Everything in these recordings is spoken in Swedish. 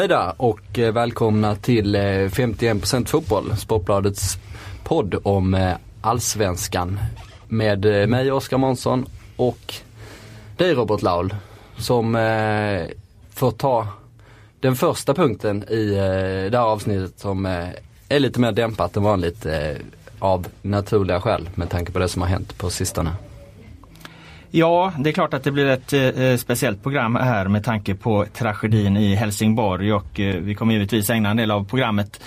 Hej där och eh, välkomna till eh, 51% fotboll, Sportbladets podd om eh, Allsvenskan. Med mig Oskar Månsson och dig Robert Laul som får ta den första punkten i det här avsnittet som är lite mer dämpat än vanligt av naturliga skäl med tanke på det som har hänt på sistone. Ja, det är klart att det blir ett eh, eh, speciellt program här med tanke på tragedin i Helsingborg och eh, vi kommer givetvis ägna en del av programmet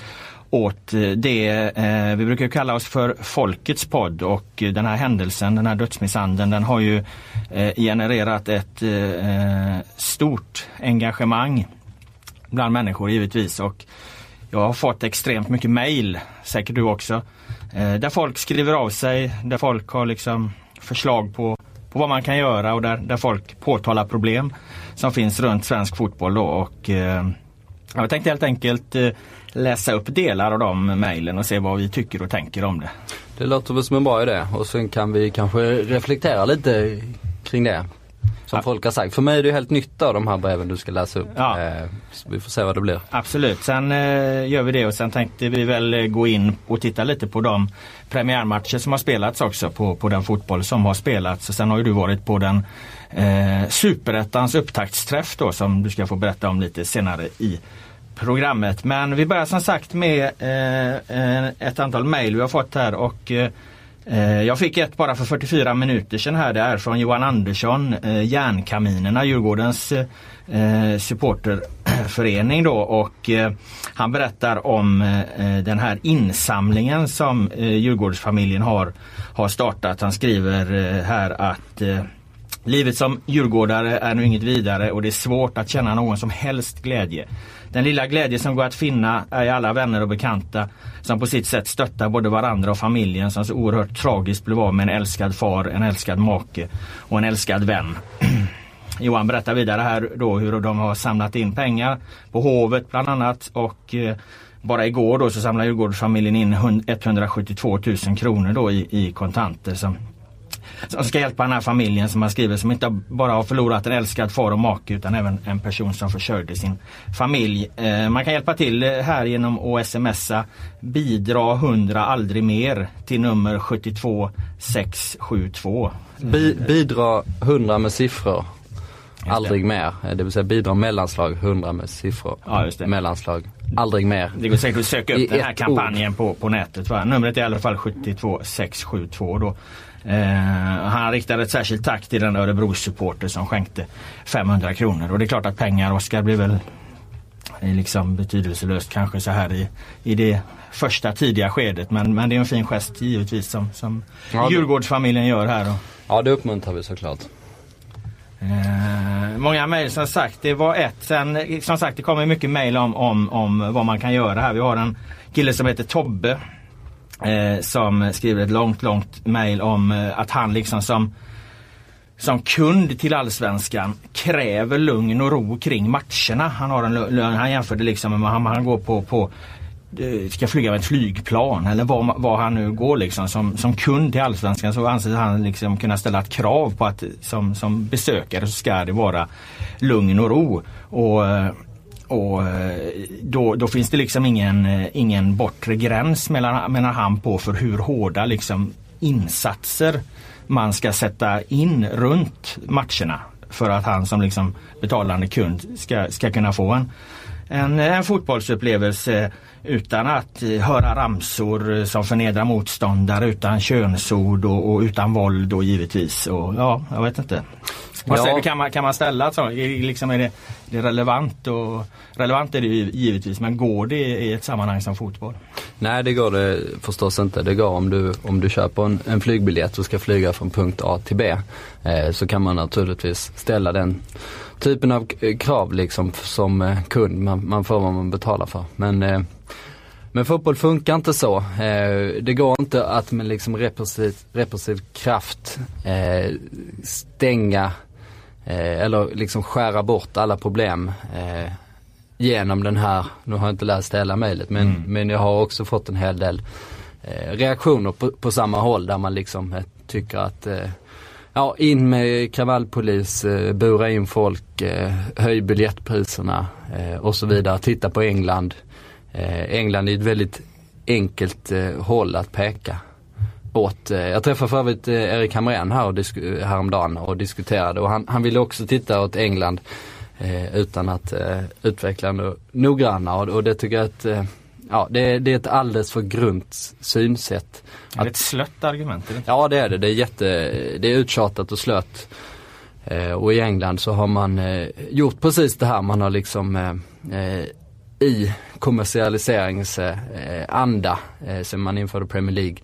åt eh, det. Eh, vi brukar kalla oss för Folkets podd och den här händelsen, den här dödsmisshandeln, den har ju eh, genererat ett eh, eh stort engagemang bland människor givetvis och jag har fått extremt mycket mail, säkert du också, eh, där folk skriver av sig, där folk har liksom förslag på på vad man kan göra och där, där folk påtalar problem som finns runt svensk fotboll då och eh, jag tänkte helt enkelt eh, läsa upp delar av de mejlen och se vad vi tycker och tänker om det. Det låter väl som en bra idé och sen kan vi kanske reflektera lite kring det. Som Ja. folk har sagt. För mig är det helt nytt av de här breven du ska läsa upp. Ja. Eh, så vi får se vad det blir. Absolut, sen eh, gör vi det och sen tänkte vi väl eh, gå in och titta lite på de premiärmatcher som har spelats också på, på den fotboll som har spelats. Sen har ju du varit på den eh, superettans upptaktsträff då som du ska få berätta om lite senare i programmet. Men vi börjar som sagt med eh, eh, ett antal mejl vi har fått här och eh, Eh, Eh, jag fick ett bara för 44 minuter sedan här. Det är från Johan Andersson, eh, Järnkaminerna, Djurgårdens eh, supporterförening då och han berättar om den här insamlingen som Djurgårdsfamiljen har, har startat. Han skriver här att Livet som djurgårdare är nu inget vidare och det är svårt att känna någon som helst glädje. Den lilla glädje som går att finna är i alla vänner och bekanta som på sitt sätt stöttar både varandra och familjen som så oerhört tragiskt blev av med en älskad far, en älskad make och en älskad vän. Johan berättar vidare här då hur de har samlat in pengar på Hovet bland annat och eh, bara igår då så samlade Djurgårdsfamiljen in 172 000 kronor då i, i kontanter som som ska hjälpa den här familjen som man skriver som inte bara har förlorat en älskad far och make utan även en person som försörjde sin familj. Eh, man kan hjälpa till eh, här genom att smsa bidra 100 aldrig mer till nummer 72 672. Bi, bidra 100 med siffror. Aldrig mer. Eh, Det vill säga bidra mellanslag 100 med siffror. Ja, just det. Mellanslag. Aldrig mer. Det går säkert att söka I upp den här kampanjen på, på nätet. Va? Numret är i alla fall 72 672 då. Eh, han riktar ett särskilt tack till den Örebro-supporter som skänkte 500 kronor. Och det är klart att pengar, Oskar, blir väl är liksom betydelselöst kanske så här i, i det första tidiga skedet. Men, men det är en fin gest givetvis som, som Ja, det- Djurgårdsfamiljen gör här. Och, Ja det uppmuntrar vi såklart. Eh, många mejl som sagt, det var ett. Sen eh, som sagt det kommer mycket mejl om, om, om vad man kan göra här. Vi har en kille som heter Tobbe eh, som skriver ett långt, långt mejl om eh, att han liksom som som kund till Allsvenskan kräver lugn och ro kring matcherna. Han, har en lön, han jämförde liksom med han, han går på, på eh, ska flyga med ett flygplan eller vad, var han nu går liksom. Som, som kund till Allsvenskan så anser han liksom kunna ställa ett krav på att som, som besökare så ska det vara lugn och ro. Och, eh, och eh, då, då finns det liksom ingen, eh, ingen bortre gräns mellan, menar han på för hur hårda liksom insatser man ska sätta in runt matcherna för att han som liksom betalande kund ska, ska kunna få en, en, en fotbollsupplevelse utan att höra ramsor som förnedrar motståndare, utan könsord och, och utan våld och givetvis. Och, ja, jag vet inte. Ja. säger kan man, kan man ställa så? Liksom, är det, det är relevant? Och, relevant är det givetvis men går det i ett sammanhang som fotboll? Nej det går det förstås inte. Det går om du, om du köper en, en flygbiljett och ska flyga från punkt A till B. Eh, så kan man naturligtvis ställa den typen av krav liksom som eh, kund. Man, man får vad man betalar för. Men eh, men fotboll funkar inte så. Eh, det går inte att med liksom repressiv, repressiv kraft eh, stänga eh, eller liksom skära bort alla problem genom den här, nu har jag inte läst hela mejlet men, mm. men jag har också fått en hel del reaktioner på, på, samma håll där man liksom tycker att Ja, in med kravallpolis, bura in folk, höj biljettpriserna och så vidare. Titta på England. England är ett väldigt enkelt håll att peka åt. Eh, jag träffade för övrigt eh, Erik Hamrén här och häromdagen och diskuterade och han, han ville också titta åt England eh, utan att eh, utveckla no noggranna och, och det tycker jag att eh, Ja, det, det, är ett alldeles för grunt synsätt. Det är ett slött argument? Eller? Ja det är det. Det är, jätte, det är uttjatat och slött. Eh, och i England så har man eh, gjort precis det här. Man har liksom eh, i kommersialiseringsanda eh, sen man införde Premier League.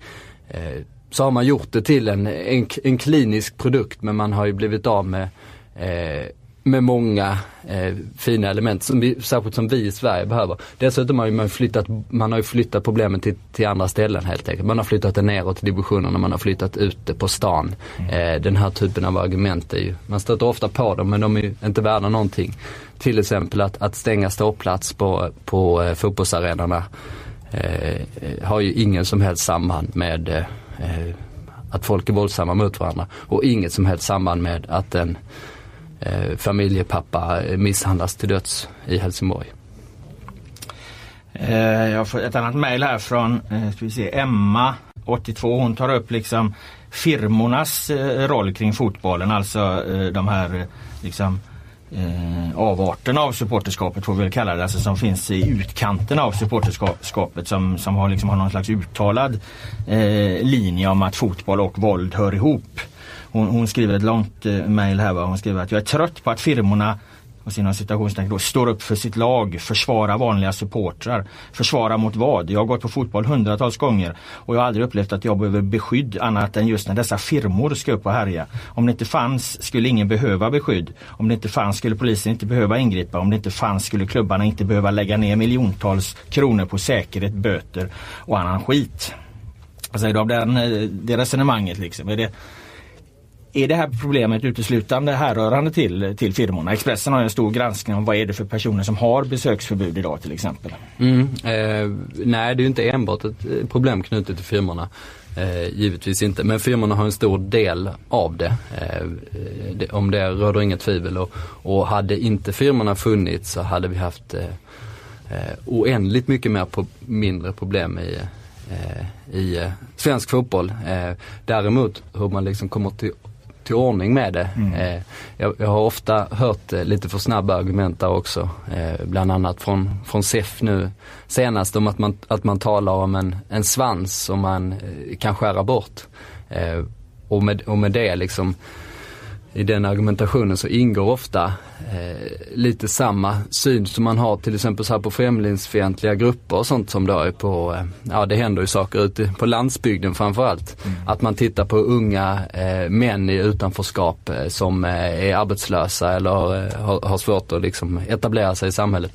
Eh, så har man gjort det till en, en, en, klinisk produkt men man har ju blivit av med, eh, med många eh, fina element, som vi, särskilt som vi i Sverige behöver. Dessutom har man flyttat, man har flyttat problemen till, till andra ställen helt enkelt. Man har flyttat det neråt i divisionerna, man har flyttat ut det på stan. Mm. Eh, den här typen av argument är ju, man stöter ofta på dem men de är ju inte värda någonting. Till exempel att, att stänga ståplats på, på eh, fotbollsarenorna eh, har ju ingen som helst samband med eh, att folk är våldsamma mot varandra och inget som helst samband med att en eh, familjepappa eh, misshandlas till döds i Helsingborg. Eh, jag får ett annat mejl här från eh, ska vi se, Emma 82. Hon tar upp liksom firmornas eh, roll kring fotbollen, alltså eh, de här eh, liksom eh, avarterna av supporterskapet får vi väl kalla det, alltså som finns i utkanten av supporterskapet som, som har, liksom, har någon slags uttalad eh, linje om att fotboll och våld hör ihop. Hon, hon skriver ett långt eh, mail här. Va? Hon skriver att jag är trött på att firmorna och sina citationstecken då, står upp för sitt lag, försvarar vanliga supportrar. Försvara mot vad? Jag har gått på fotboll hundratals gånger och jag har aldrig upplevt att jag behöver beskydd annat än just när dessa firmor ska upp och härja. Om det inte fanns skulle ingen behöva beskydd. Om det inte fanns skulle polisen inte behöva ingripa. Om det inte fanns skulle klubbarna inte behöva lägga ner miljontals kronor på säkerhet, böter och annan skit. Vad säger du om eh, det resonemanget? Liksom? Är det, är det här problemet uteslutande härrörande till, till firmorna? Expressen har en stor granskning om vad är det för personer som har besöksförbud idag till exempel. Mm, eh, nej det är inte enbart ett eh, problem knutet till firmorna. Eh, givetvis inte, men firmorna har en stor del av det. Eh, eh, det om det råder inget tvivel och, och hade inte firmorna funnits så hade vi haft eh, eh oändligt mycket mer på, mindre problem i, eh, i svensk fotboll. däremot hur man liksom kommer till till ordning med det. Mm. Eh, jag, jag, har ofta hört eh, lite för snabba argument där också. Eh, bland annat från, från SEF nu senast om att man, att man talar om en, en svans som man kan skära bort. och, med, och med det liksom i den argumentationen så ingår ofta eh, lite samma syn som man har till exempel så här på främlingsfientliga grupper och sånt som då är på, eh, ja det händer ju saker ute på landsbygden framförallt. Mm. Att man tittar på unga eh, män i utanförskap eh, som eh, är arbetslösa eller eh, har, har, svårt att liksom etablera sig i samhället.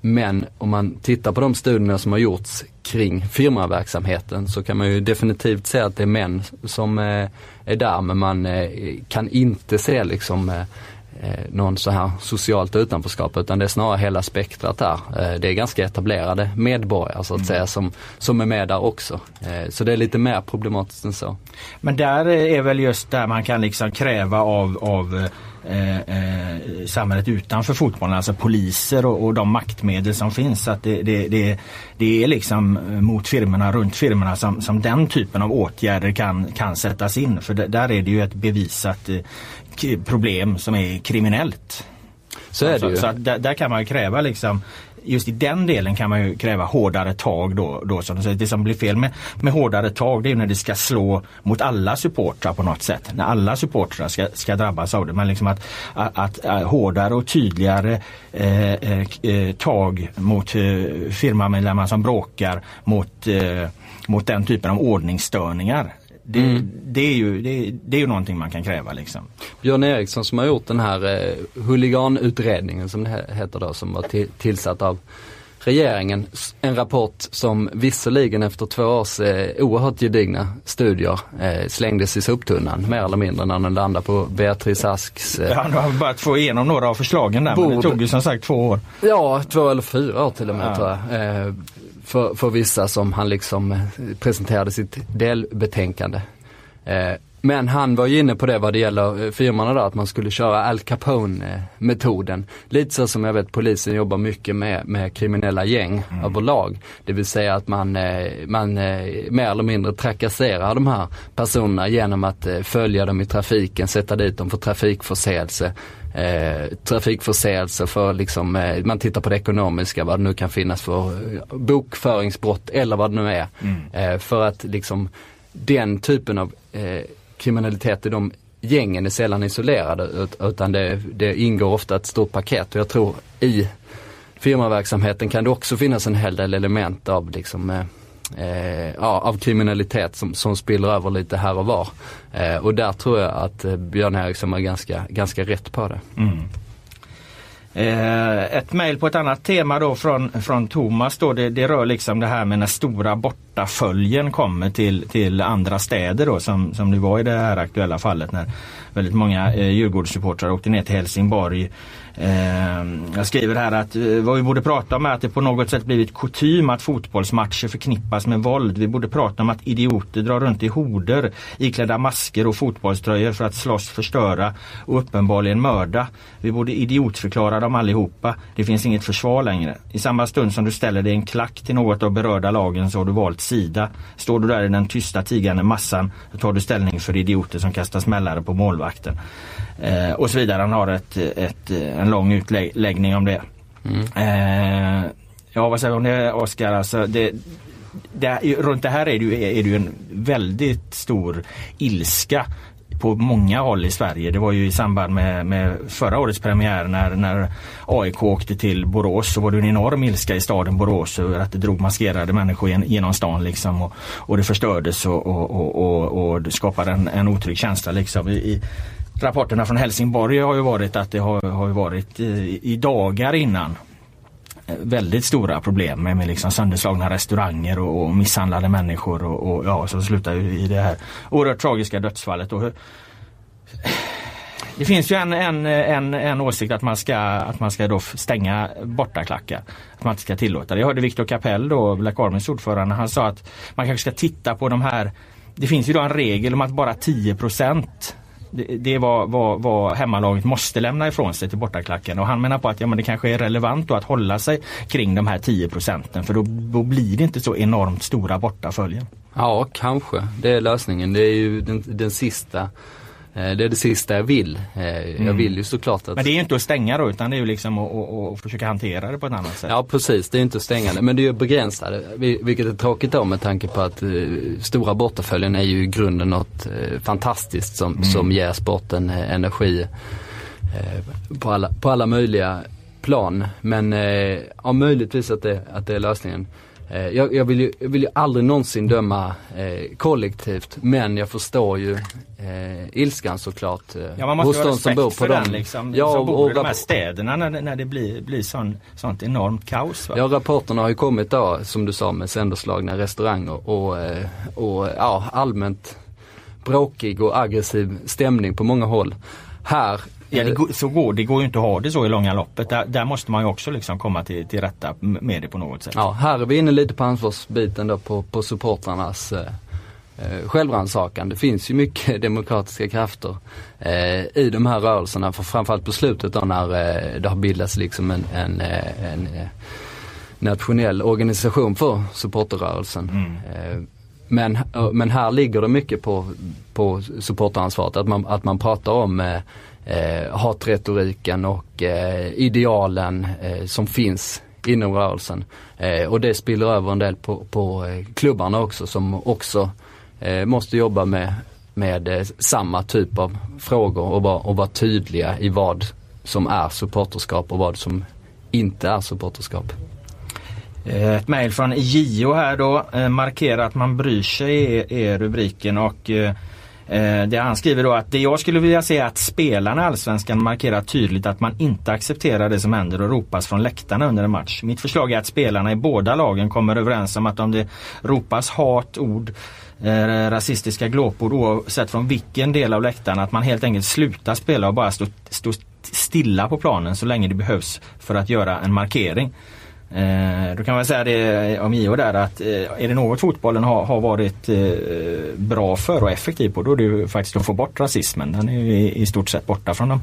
Men om man tittar på de studierna som har gjorts kring firmaverksamheten så kan man ju definitivt se att det är män som är där men man eh, kan inte se liksom eh, någon så här socialt utanförskap utan det är snarare hela spektrat där. Det är ganska etablerade medborgare så att mm. säga som, som är med där också. Så det är lite mer problematiskt än så. Men där är väl just där man kan liksom kräva av, av eh, eh, samhället utanför fotbollen, alltså poliser och, och de maktmedel som finns. Så att det, det, det, det, är liksom eh, mot firmorna, runt firmorna som, som den typen av åtgärder kan, kan sättas in. För där är det ju ett bevisat eh, problem som är kriminellt. Så. Så, så där, där, kan man kräva liksom just i den delen kan man ju kräva hårdare tag då. då som säger. Det som blir fel med, med hårdare tag det är när det ska slå mot alla supportrar på något sätt. När alla supportrar ska, ska drabbas av det. Men liksom att, att, att, att hårdare och tydligare eh, eh, eh tag mot eh, firmamedlemmar som bråkar mot, eh, mot den typen av ordningsstörningar. Det, mm. det, är ju, det, det, är ju någonting man kan kräva liksom. Björn Eriksson som har gjort den här eh, huliganutredningen som det heter då som var till, tillsatt av regeringen. En rapport som visserligen efter två års eh, oerhört gedigna studier eh, slängdes i soptunnan mer eller mindre när den landade på Beatrice Asks eh, Han har börjat få igenom några av förslagen där bord. men det tog ju som sagt två år. Ja, två eller fyra år till och med ja. tror jag. Eh, för, för vissa som han liksom eh, presenterade sitt delbetänkande. Eh, Eh, men han var ju inne på det vad det gäller eh, firmorna där, att man skulle köra Al Capone-metoden. Lite så som jag vet polisen jobbar mycket med, med kriminella gäng mm. överlag. Det vill säga att man, man mer eller mindre trakasserar de här personerna genom att följa dem i trafiken, sätta dit dem för trafikförseelse eh, trafikförseelser för liksom, eh, man tittar på det ekonomiska, vad det nu kan finnas för eh, bokföringsbrott eller vad det nu är. Mm. Eh, för att liksom den typen av eh, kriminalitet i de gängen är sällan isolerade utan det, det ingår ofta ett stort paket och jag tror i firmaverksamheten kan det också finnas en hel del element av liksom eh, eh ja, av kriminalitet som, som spiller över lite här och var. Eh, och där tror jag att eh, Björn Eriksson är ganska, ganska rätt på det. Mm. Eh, ett mejl på ett annat tema då från, från Thomas då, det, det, rör liksom det här med när stora bortaföljen kommer till, till andra städer då som, som det var i det här aktuella fallet när väldigt många eh, Djurgårdssupportrar åkte ner till Helsingborg Ehm, jag skriver här att eh, vad vi borde prata om är att det på något sätt blivit kutym att fotbollsmatcher förknippas med våld. Vi borde prata om att idioter drar runt i horder iklädda masker och fotbollströjor för att slåss, förstöra och uppenbarligen mörda. Vi borde idiotförklara dem allihopa. Det finns inget försvar längre. I samma stund som du ställer dig en klack till något av berörda lagen så har du valt sida. Står du där i den tysta tigande massan så tar du ställning för idioter som kastar smällare på målvakten. Eh, och så vidare. Han har ett, ett, en lång utläggning om det. Mm. Eh, ja vad säger du om det Oskar? Alltså, det, det, runt det här är det, ju, är det ju en väldigt stor ilska på många håll i Sverige. Det var ju i samband med, med förra årets premiär när, när AIK åkte till Borås så var det en enorm ilska i staden Borås över att det drog maskerade människor genom stan liksom och, och det förstördes och, och, och, och, det skapade en, en otrygg känsla liksom. I, rapporterna från Helsingborg har ju varit att det har, har varit i, i dagar innan eh, väldigt stora problem med, med liksom sönderslagna restauranger och, och misshandlade människor och, och ja, så slutar ju i det här oerhört tragiska dödsfallet. Och, det finns ju en, en, en, en åsikt att man ska, att man ska då stänga bortaklackar. Att man inte ska tillåta det. Jag hörde Viktor Kapell då, Black Armys ordförande, han sa att man kanske ska titta på de här det finns ju då en regel om att bara 10 det, det är vad, vad, vad hemmalaget måste lämna ifrån sig till bortaklacken och han menar på att ja, men det kanske är relevant att hålla sig kring de här 10 procenten för då, då blir det inte så enormt stora bortaföljen. Ja, kanske. Det är lösningen. Det är ju den, den sista det är det sista jag vill. Eh, jag mm. vill ju såklart att... Men det är ju inte att stänga då utan det är ju liksom att, att, att försöka hantera det på ett annat sätt. Ja precis, det är inte att stänga det. Men det är ju begränsat. Vilket är tråkigt då med tanke på att uh, stora bortaföljen är ju i grunden något fantastiskt som, mm. som ger sporten energi på, alla, på alla möjliga plan. Men ja, möjligtvis att det, att det är lösningen. Eh, jag, jag, vill ju, jag vill ju aldrig någonsin döma eh, kollektivt men jag förstår ju eh, ilskan såklart eh, ja, man måste hos de som bor på för den, liksom, ja, som bor i de här städerna när, när det blir, blir sån, sånt enormt kaos. Va? Ja rapporterna har ju kommit då som du sa med sönderslagna restauranger och, eh, och ja, allmänt bråkig och aggressiv stämning på många håll. Här Ja, det, går, så går, det går ju inte att ha det så i långa loppet. Där, där måste man ju också liksom komma till, till rätta med det på något sätt. Ja, här är vi inne lite på ansvarsbiten då på, på supportrarnas eh, eh självrannsakan. Det finns ju mycket demokratiska krafter eh, i de här rörelserna. För framförallt på slutet då när eh, det har bildats liksom en, en, eh, en, eh, nationell organisation för supporterrörelsen. Mm. Men, men här ligger det mycket på, på supporteransvaret, att man, att man pratar om eh, hatretoriken och eh, idealen eh, som finns inom rörelsen. Eh, och det spiller över en del på, på eh, klubbarna också som också eh, måste jobba med, med eh, samma typ av frågor och vara, och vara tydliga i vad som är supporterskap och vad som inte är supporterskap. Eh, ett mejl från JO här då eh, markerar att man bryr sig är, är rubriken och eh, eh, det han skriver då att det jag skulle vilja se är att spelarna i Allsvenskan markerar tydligt att man inte accepterar det som händer och ropas från läktarna under en match. Mitt förslag är att spelarna i båda lagen kommer överens om att om det ropas hat, ord, eh, rasistiska glåpord oavsett från vilken del av läktaren att man helt enkelt slutar spela och bara står stå stilla på planen så länge det behövs för att göra en markering. Eh, då kan man säga det om IO där att eh, är det något fotbollen har, har varit eh, bra för och effektiv på då är det ju faktiskt att få bort rasismen. Den är ju i, i stort sett borta från de,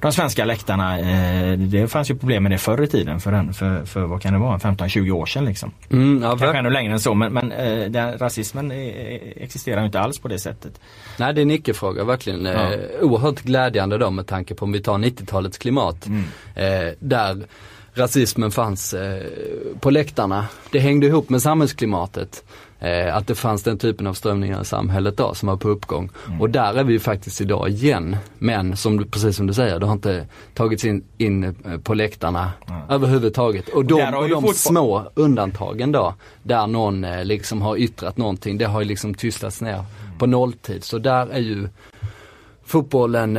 de svenska läktarna. Eh, det fanns ju problem med det förr i tiden för, en, för, för vad kan det vara, 15-20 år sedan liksom. Mm, ja, Kanske ännu längre än så men, men eh, den, rasismen existerar inte alls på det sättet. Nej det är en icke-fråga verkligen. Ja. Eh, oerhört glädjande då med tanke på om vi tar 90-talets klimat. Mm. Eh, där rasismen fanns eh, på läktarna. Det hängde ihop med samhällsklimatet. Eh, att det fanns den typen av strömningar i samhället då som var på uppgång. Mm. Och där är vi faktiskt idag igen. Men som precis som du säger, det har inte tagits in, in eh, på läktarna mm. överhuvudtaget. Och de, och de små undantagen då, där någon eh, liksom har yttrat någonting, det har ju liksom tystats ner mm. på nolltid. Så där är ju fotbollen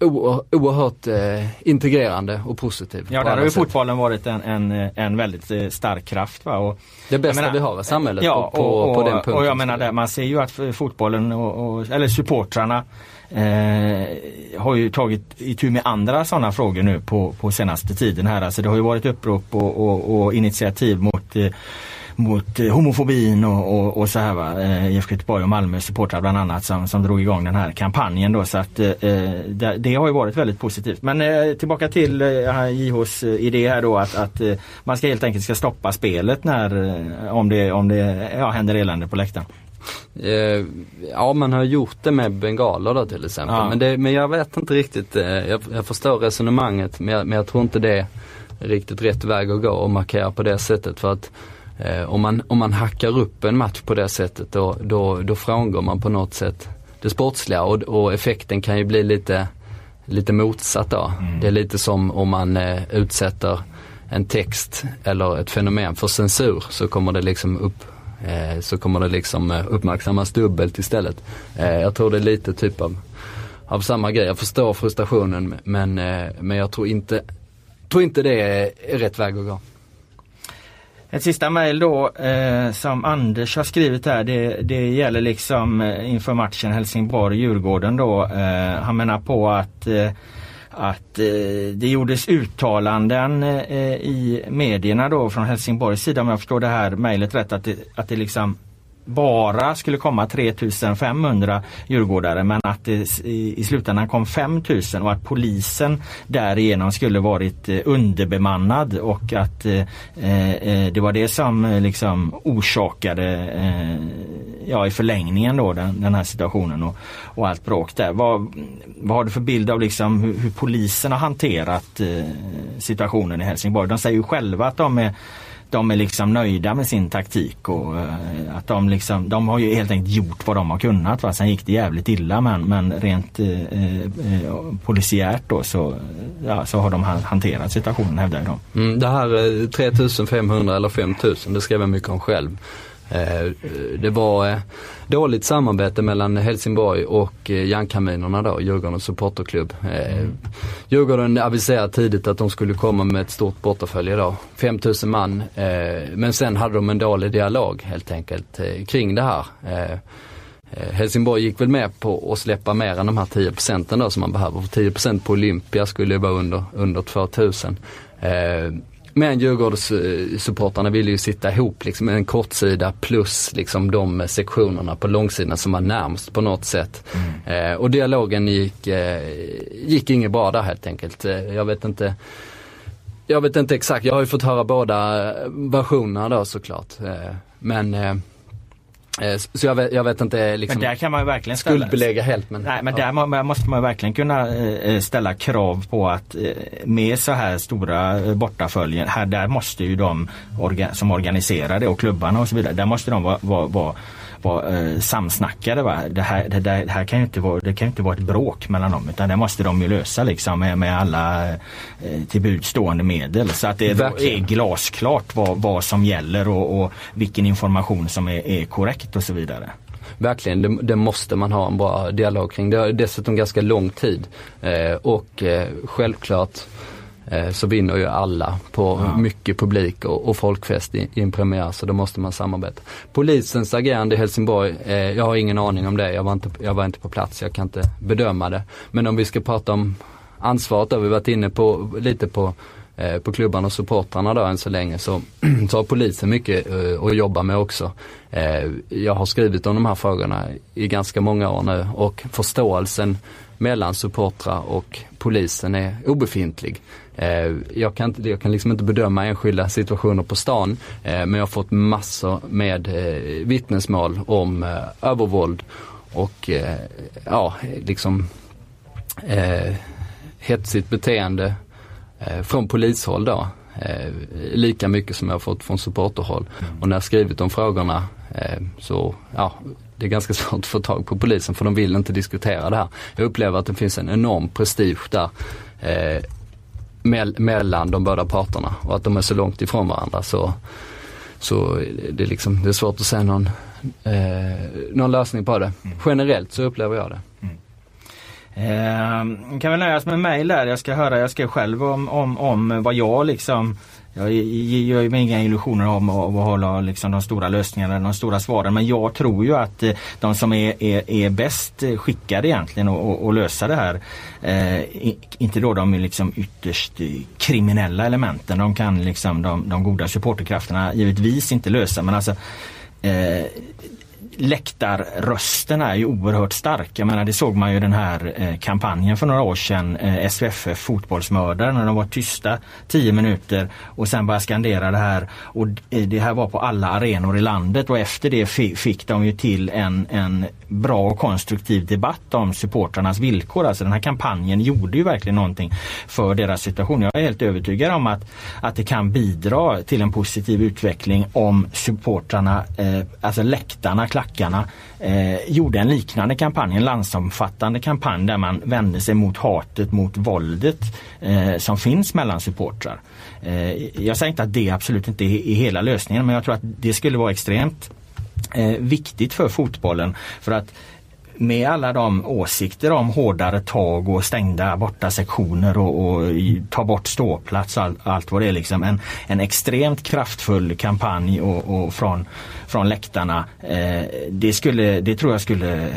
oerhört eh, integrerande och positiv. Ja, där har ju fotbollen varit en, en, en väldigt eh, stark kraft. Va? Och, det bästa menar, vi har i samhället ja, på, på, och, på den punkten. Och jag menar det, man ser ju att fotbollen och, och eller supportrarna eh, har ju tagit itu med andra sådana frågor nu på, på senaste tiden här. Alltså det har ju varit upprop och, och, och initiativ mot eh, mot eh, homofobin och, och, och, så här va. Eh, IFK Göteborg och Malmö supportrar bland annat som, som drog igång den här kampanjen då så att eh, det, det, har ju varit väldigt positivt. Men tillbaka till JHs idé här då att, att man ska helt enkelt ska stoppa spelet när om det, om det ja, händer elände på läktaren. Ja man har gjort det med bengaler då till exempel. Ja. Men, det, men jag vet inte riktigt, jag, jag förstår resonemanget men jag, men jag tror inte det är riktigt rätt väg att gå och markera på det sättet. För att Eh, om, man, om man hackar upp en match på det sättet då, då, då frångår man på något sätt det sportsliga och, och effekten kan ju bli lite, lite motsatt då. Mm. Det är lite som om man eh, utsätter en text eller ett fenomen för censur så kommer det liksom upp eh, så kommer det liksom eh, uppmärksammas dubbelt istället. Eh, jag tror det är lite typ av, av samma grej. Jag förstår frustrationen men, eh, men jag tror inte, tror inte det är rätt väg att gå. Ett sista mejl då eh, som Anders har skrivit här det, det gäller liksom eh, inför matchen Helsingborg-Djurgården då. Eh, han menar på att eh, att eh, det gjordes uttalanden eh, i medierna då från Helsingborgs sida om jag förstår det här mejlet rätt att det, att det liksom bara skulle komma 3500 djurgårdare men att det i slutändan kom 5000 och att polisen därigenom skulle varit eh, underbemannad och att eh, eh, det var det som liksom orsakade ja, i förlängningen då den, den här situationen och, och allt bråk där. Vad, vad har du för bild av liksom hur, hur polisen har hanterat situationen i Helsingborg? De säger ju själva att de är de är liksom nöjda med sin taktik och eh, att de liksom, de har ju helt enkelt gjort vad de har kunnat. Va? Sen gick det jävligt illa men, men rent eh, eh, eh polisiärt då så, ja, så har de hanterat situationen hävdar de. Mm, det här eh, 3500 eller 5000 det skrev jag mycket om själv. Eh, det var eh, dåligt samarbete mellan Helsingborg och eh, Järnkaminerna då, Djurgårdens supporterklubb. Mm. Djurgården aviserade tidigt att de skulle komma med ett stort bortafölje då, 5000 man. Men sen hade de en dålig dialog helt enkelt kring det här. Helsingborg gick väl med på att släppa mer än de här 10 procenten då som man behöver. För 10% på Olympia skulle ju vara under, under 2000. Men Djurgårdssupportrarna ville ju sitta ihop liksom en kortsida plus liksom de sektionerna på långsidan som var närmst på något sätt. Mm. Eh, och dialogen gick, eh, gick inget bra där helt enkelt. Eh, jag vet inte jag vet inte exakt, jag har ju fått höra båda versionerna då såklart. Eh, men Eh, så jag vet, jag vet inte liksom Men där kan man verkligen ställa, skuldbelägga helt. Men, Nej men ja. där må- måste man verkligen kunna eh, ställa krav på att eh, med så här stora eh, bortaföljen, här där måste ju de orga, som organiserar det och klubbarna och så vidare, där måste de vara, vara, vara vara eh, samsnackade. Va? Det, här, det, det här kan ju inte vara, det kan inte vara ett bråk mellan dem utan det måste de ju lösa liksom med, med alla eh, till buds stående medel. Så att det är glasklart vad, vad som gäller och, och vilken information som är, är korrekt och så vidare. Verkligen, det, det måste man ha en bra dialog kring. Det har dessutom ganska lång tid eh, och eh, självklart så vinner ju alla på Ja. mycket publik och, och folkfest i, i en premiär så då måste man samarbeta. Polisens agerande i Helsingborg, eh, jag har ingen aning om det. Jag var, inte, jag var inte på plats, jag kan inte bedöma det. Men om vi ska prata om ansvaret då, vi varit inne på lite på eh, Eh, på klubbarna och supportrarna då än så länge så, så har polisen mycket eh, att jobba med också. Eh, jag har skrivit om de här frågorna i ganska många år nu och förståelsen mellan supportrar och polisen är obefintlig. Jag, kan inte, jag kan liksom inte bedöma enskilda situationer på stan men jag har fått massor med vittnesmål om övervåld och ja, liksom eh, hetsigt beteende från polishåll då. Eh, lika mycket som jag har fått från supporterhåll. Och när jag skrivit de frågorna eh, så, ja, det är ganska svårt att få tag på polisen för de vill inte diskutera det här. Jag upplever att det finns en enorm prestige där eh, mell- mellan de båda parterna och att de är så långt ifrån varandra så, så det, är liksom, det är svårt att säga någon, eh, någon lösning på det. Generellt så upplever jag det. Eh, kan väl nöja oss med mejl där. Jag ska höra, jag skrev själv om, om, om vad jag liksom jag gör mig inga illusioner om att hålla liksom de stora lösningarna, de stora svaren. Men jag tror ju att eh, de som är, är, är bäst skickade egentligen att- lösa det här, eh, inte då de liksom ytterst kriminella elementen. De kan liksom de, de goda supporterkrafterna givetvis inte lösa. Men alltså eh, Läktarrösterna är ju oerhört stark. Jag menar det såg man ju den här eh, kampanjen för några år sedan, eh, SVFF fotbollsmördare, när de var tysta 10 minuter och sen började skandera det här. Och eh, det här var på alla arenor i landet och efter det fick de ju till en, en bra och konstruktiv debatt om supportrarnas villkor. Alltså den här kampanjen gjorde ju verkligen någonting för deras situation. Jag är helt övertygad om att, att det kan bidra till en positiv utveckling om supportrarna, eh, alltså läktarna, klackarna, eh, gjorde en liknande kampanj, en landsomfattande kampanj där man vände sig mot hatet, mot våldet eh, som finns mellan supportrar. Eh, jag säger inte att det absolut inte är, är hela lösningen men jag tror att det skulle vara extremt eh, viktigt för fotbollen. För att med alla de åsikter om hårdare tag och stängda borta sektioner och, och ta bort ståplats och all, allt vad det är liksom. En, en extremt kraftfull kampanj och, och från, från läktarna. Eh, det, skulle, det tror jag skulle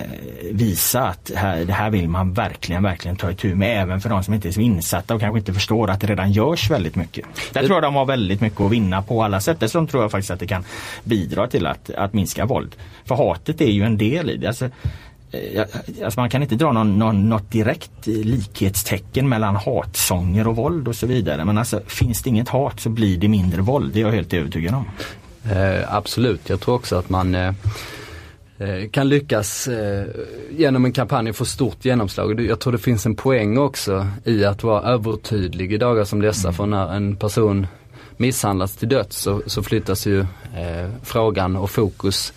visa att här, det här vill man verkligen, verkligen ta itu med. Även för de som inte är så insatta och kanske inte förstår att det redan görs väldigt mycket. Där tror jag de har väldigt mycket att vinna på alla sätt. Dessutom tror jag faktiskt att det kan bidra till att, att minska våld. För hatet är ju en del i det. Alltså, Alltså man kan inte dra någon, någon, något direkt eh, likhetstecken mellan hatsånger och våld och så vidare. Men alltså finns det inget hat så blir det mindre våld. Det är jag helt övertygad om. Eh, absolut, jag tror också att man eh, eh, kan lyckas eh, genom en kampanj få stort genomslag. Jag tror det finns en poäng också i att vara övertydlig i dagar som dessa. För när en person misshandlas till döds så, så flyttas ju eh, frågan och fokus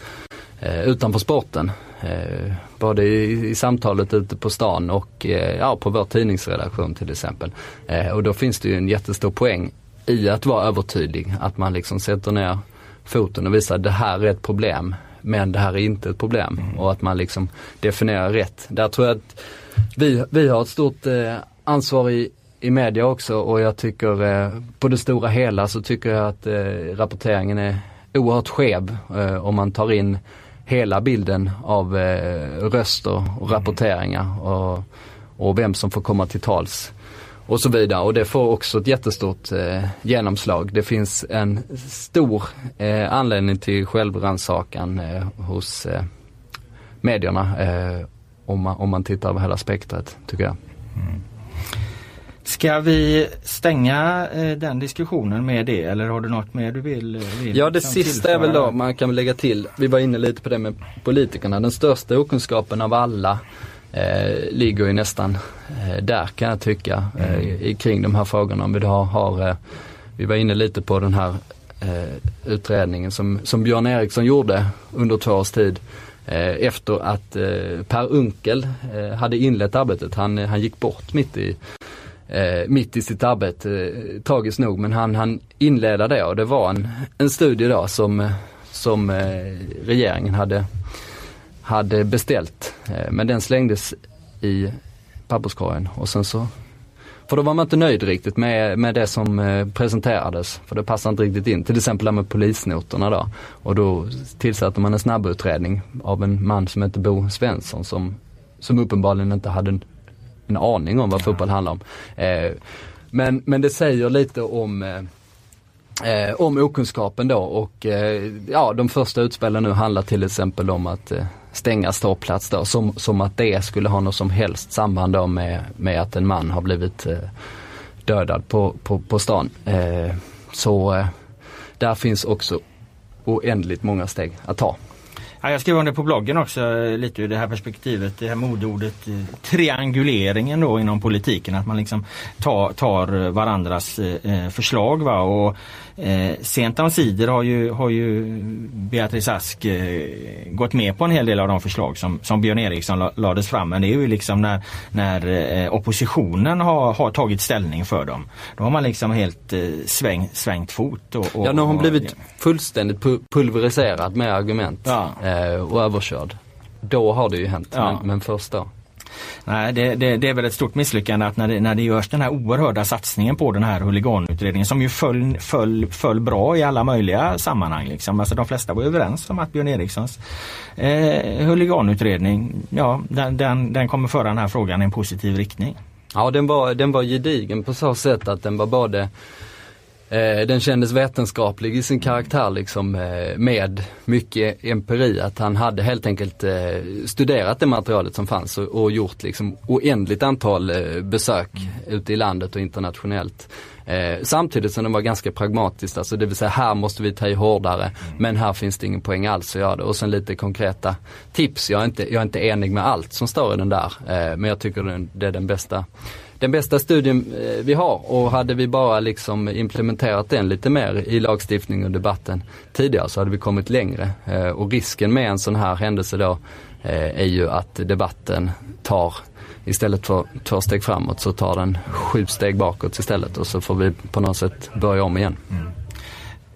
eh, utanför sporten. Eh, både i, samtalet ute på stan och eh, ja, på vår tidningsredaktion till exempel. Eh, och då finns det ju en jättestor poäng i att vara övertydlig. Att man liksom sätter ner foten och visar att det här är ett problem men det här är inte ett problem. Och att man liksom definierar rätt. Där tror jag att vi, vi har ett stort ansvar i, i media också och jag tycker på det stora hela så tycker jag att rapporteringen är oerhört skev om man tar in hela bilden av eh, röster och rapporteringar och, och vem som får komma till tals och så vidare. Och det får också ett jättestort eh, genomslag. Det finns en stor eh, anledning till självrannsakan eh, hos eh, medierna eh, om, man, om man tittar över hela spektrat tycker jag. Mm. Ska vi stänga eh, den diskussionen med det eller har du något mer du vill? vill ja det sista är väl då, man kan väl lägga till, vi var inne lite på det med politikerna, den största okunskapen av alla eh, ligger ju nästan eh, där kan jag tycka eh, i, kring de här frågorna. Om vi, har, har eh, vi var inne lite på den här eh, utredningen som, som Björn Eriksson gjorde under två års tid eh, efter att Per Unkel hade inlett arbetet. Han, han gick bort mitt i eh, mitt i sitt arbete, eh, tragiskt nog, men han, han inledde det och det var en, en studie då som, eh, som eh, regeringen hade, hade beställt. Eh, men den slängdes i papperskorgen och sen så för då var man inte nöjd riktigt med, med det som eh, presenterades. För det passade inte riktigt in. Till exempel det med polisnoterna då. Och då tillsatte man en snabbutredning av en man som hette Bo Svensson som, som uppenbarligen inte hade en aning om vad fotboll handlar om. Eh, men, men det säger lite om eh, eh, om okunskapen då och eh, ja de första utspelen nu handlar till exempel om att eh, stänga ståplats då som, som att det skulle ha något som helst samband då med, med att en man har blivit eh, dödad på, på, på stan. Så där finns också oändligt många steg att ta. Ja, jag skrev under på bloggen också eh, lite ur det här perspektivet, det här modeordet eh, trianguleringen då inom politiken. Att man liksom tar, tar varandras förslag. Va? Och Eh, sent omsider har ju, har ju Beatrice Ask eh, gått med på en hel del av de förslag som, som Björn Eriksson lades fram. Men det är ju liksom när, när eh, oppositionen har, har tagit ställning för dem. Då har man liksom helt eh, sväng, svängt fot. Och, och, ja, nu har hon blivit fullständigt pulveriserad med argument ja. eh, och överkörd. Då har det ju hänt, ja. men, men först då. Nej, det, det, det, är väl ett stort misslyckande att när det, när det görs den här oerhörda satsningen på den här huliganutredningen som ju föll, föll, föll bra i alla möjliga sammanhang. Liksom. Alltså, de flesta var överens om att Björn Erikssons eh, huliganutredning, ja, den, den, den kommer föra den här frågan i en positiv riktning. Ja, den var, den var gedigen på så sätt att den var både Eh, den kändes vetenskaplig i sin karaktär liksom eh, med mycket empiri. Att han hade helt enkelt eh, studerat det materialet som fanns och, gjort liksom oändligt antal besök mm. ute i landet och internationellt. Samtidigt som den var ganska pragmatisk, alltså det vill säga här måste vi ta i hårdare mm. men här finns det ingen poäng alls att göra det. Och sen lite konkreta tips. Jag är inte, jag är inte enig med allt som står i den där men jag tycker det är den bästa den bästa studien eh, vi har och hade vi bara liksom implementerat den lite mer i lagstiftning och debatten tidigare så hade vi kommit längre. Eh, och risken med en sån här händelse då eh, är ju att debatten tar istället för två steg framåt så tar den sju steg bakåt istället och så får vi på något sätt börja om igen. Mm.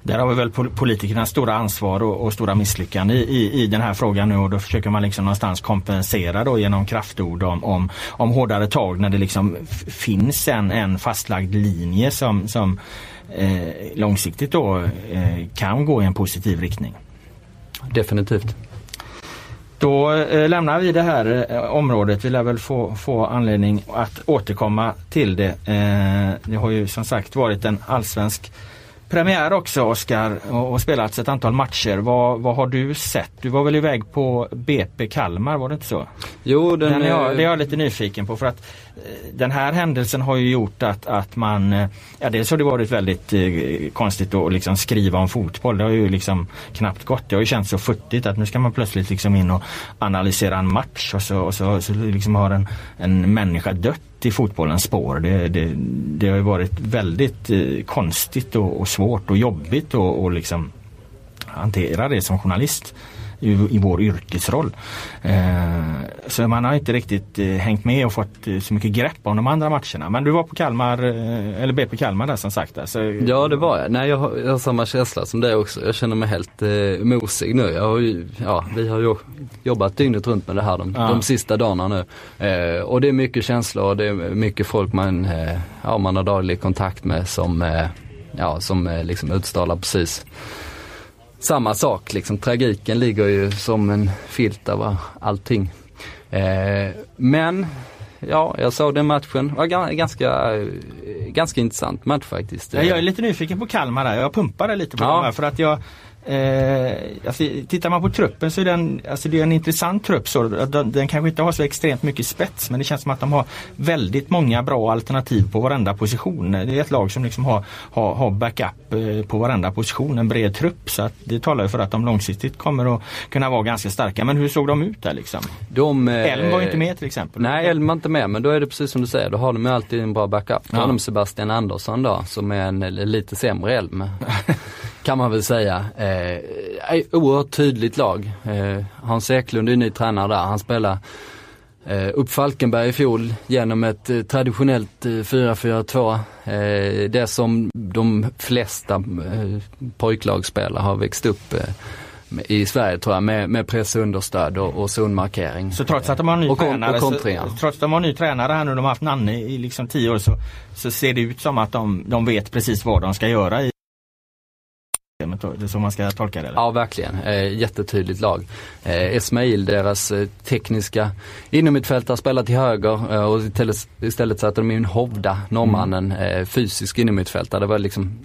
Där har vi väl politikernas stora ansvar och, och stora misslyckande i, i, i, den här frågan nu och då försöker man liksom någonstans kompensera då genom kraftord om, om, om hårdare tag när det liksom finns en, en fastlagd linje som, som eh, långsiktigt då eh, kan gå i en positiv riktning. Definitivt. Då eh, lämnar vi det här eh, området. Vi lär väl få, få anledning att återkomma till det. Eh, det har ju som sagt varit en allsvensk premiär också Oskar och, och spelats ett antal matcher. Vad, vad har du sett? Du var väl iväg på BP Kalmar, var det inte så? Jo, den, den är jag, det är jag lite nyfiken på för att eh, den här händelsen har ju gjort att, att man, eh, ja dels har det varit väldigt eh, konstigt att liksom skriva om fotboll. Det har ju liksom knappt gått. Det har ju känts så futtigt att nu ska man plötsligt liksom in och analysera en match och så, och så, så liksom har en, en människa dött i fotbollens spår. Det, det, det har ju varit väldigt eh, konstigt och, och, svårt och jobbigt och, och liksom hantera det som journalist i, i vår yrkesroll. Eh, så man har inte riktigt eh, hängt med och fått eh, så mycket grepp om de andra matcherna. Men du var på Kalmar, eller BP Kalmar där som sagt. Alltså, ja det var jag. Nej, jag, har, jag har samma känsla som det också. Jag känner mig helt eh, mosig nu. Jag har ju, ja, vi har ju jobbat dygnet runt med det här de, ja. de sista dagarna nu. Eh, och det är mycket känslor och det är mycket folk man, eh, ja, man har daglig kontakt med som, eh, ja, som liksom utstrålar precis samma sak liksom. Tragiken ligger ju som en filt över allting. Eh, men ja, jag såg den matchen. Var ganska, ganska intressant match faktiskt. Jag är lite nyfiken på Kalmar där. Jag pumpade lite på ja. dem här för att jag Eh, alltså, tittar man på truppen så är den, alltså det är en intressant trupp. Så, den, den kanske inte har så extremt mycket spets men det känns som att de har väldigt många bra alternativ på varenda position. Det är ett lag som liksom har, har, har backup eh, på varenda position, en bred trupp. Så att det talar ju för att de långsiktigt kommer att kunna vara ganska starka. Men hur såg de ut där liksom? De, Elm var inte med till exempel. Nej, Elm var inte med men då är det precis som du säger, då har de alltid en bra backup. Då Ja. har de Sebastian Andersson då som är en lite sämre Elm. kan man väl säga. Eh, oerhört tydligt lag. Eh, Hans Eklund är ny tränare där. Han spelar eh, upp Falkenberg i fjol genom ett eh, traditionellt eh, 4-4-2. Eh, det som de flesta eh, pojklagsspelare har växt upp eh, i Sverige tror jag med, med pressunderstöd och, och zonmarkering. Så trots att de har ny och, tränare, och så, trots att de har ny tränare här nu, de har haft Nanne i liksom tio år så, så ser det ut som att de, de vet precis vad de ska göra i Det är så man ska tolka det? Eller? Ja, verkligen. Eh, jättetydligt lag. Eh, Esmail, deras eh, tekniska innermittfältare, spelar till höger eh, och istället, istället satte de in Hovda, norrmannen, eh, fysisk innermittfältare. Det var liksom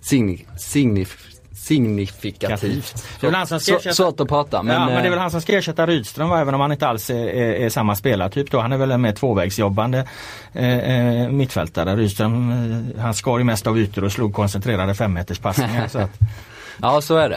signi, signif, signifikativt. Det är väl han som ska Så, ersätta- svårt att prata men, ja, men det är eh, väl han som ska ersätta Rydström va? även om han inte alls är, är, är samma spelartyp då. Han är väl en mer tvåvägsjobbande eh, eh, mittfältare. Rydström eh, han skar ju mest av ytor och slog koncentrerade femmeterspassningar. så att, Ja så är det.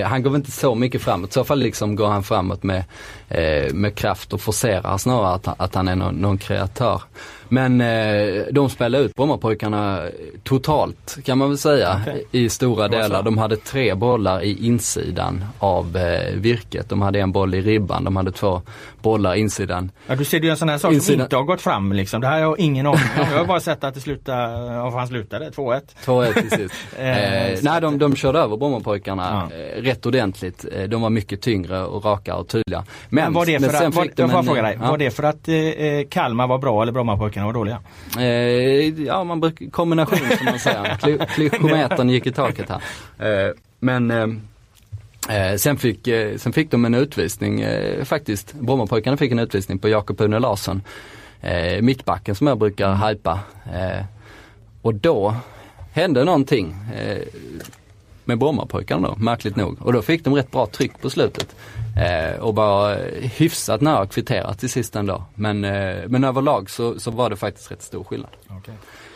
Eh, han går väl inte så mycket framåt. I så fall liksom går han framåt med, eh, med kraft och forcerar snarare att, han- att han är någon, någon kreatör. Men eh, de spelade ut Brommapojkarna totalt kan man väl säga Okej. i stora delar. De hade tre bollar i insidan av eh, virket. De hade en boll i ribban, de hade två bollar insidan. ja, du ser det ju en sån här sak som Insidan- inte har gått fram liksom. Det här har jag ingen aning om. Jag har bara sett att det slutade, ja, han slutade 2-1. 2-1 till sist. Eh, eh, nej, de, de körde över Brommapojkarna Ja. eh, rätt ordentligt. Eh, de var mycket tyngre och rakare och tydliga. Men, Men var det för men att, var, jag får fråga dig, ja. var det för att eh, eh, Kalmar var bra eller Brommapojkarna var dåliga? Eh, ja, man brukar, kombination som man säger. Kly- Klykometern gick i taket här. Eh, men eh, eh, sen, fick, eh, sen fick de en utvisning eh, faktiskt. Brommapojkarna fick en utvisning på Jakob Une Larsson. Mittbacken som jag brukar hypa. Och då hände någonting. Med Brommapojkarna då, märkligt nog. Och då fick de rätt bra tryck på slutet. Eh, och var hyfsat nära att kvittera till sist ändå. Men, eh, men överlag så, så var det faktiskt rätt stor skillnad. Okay.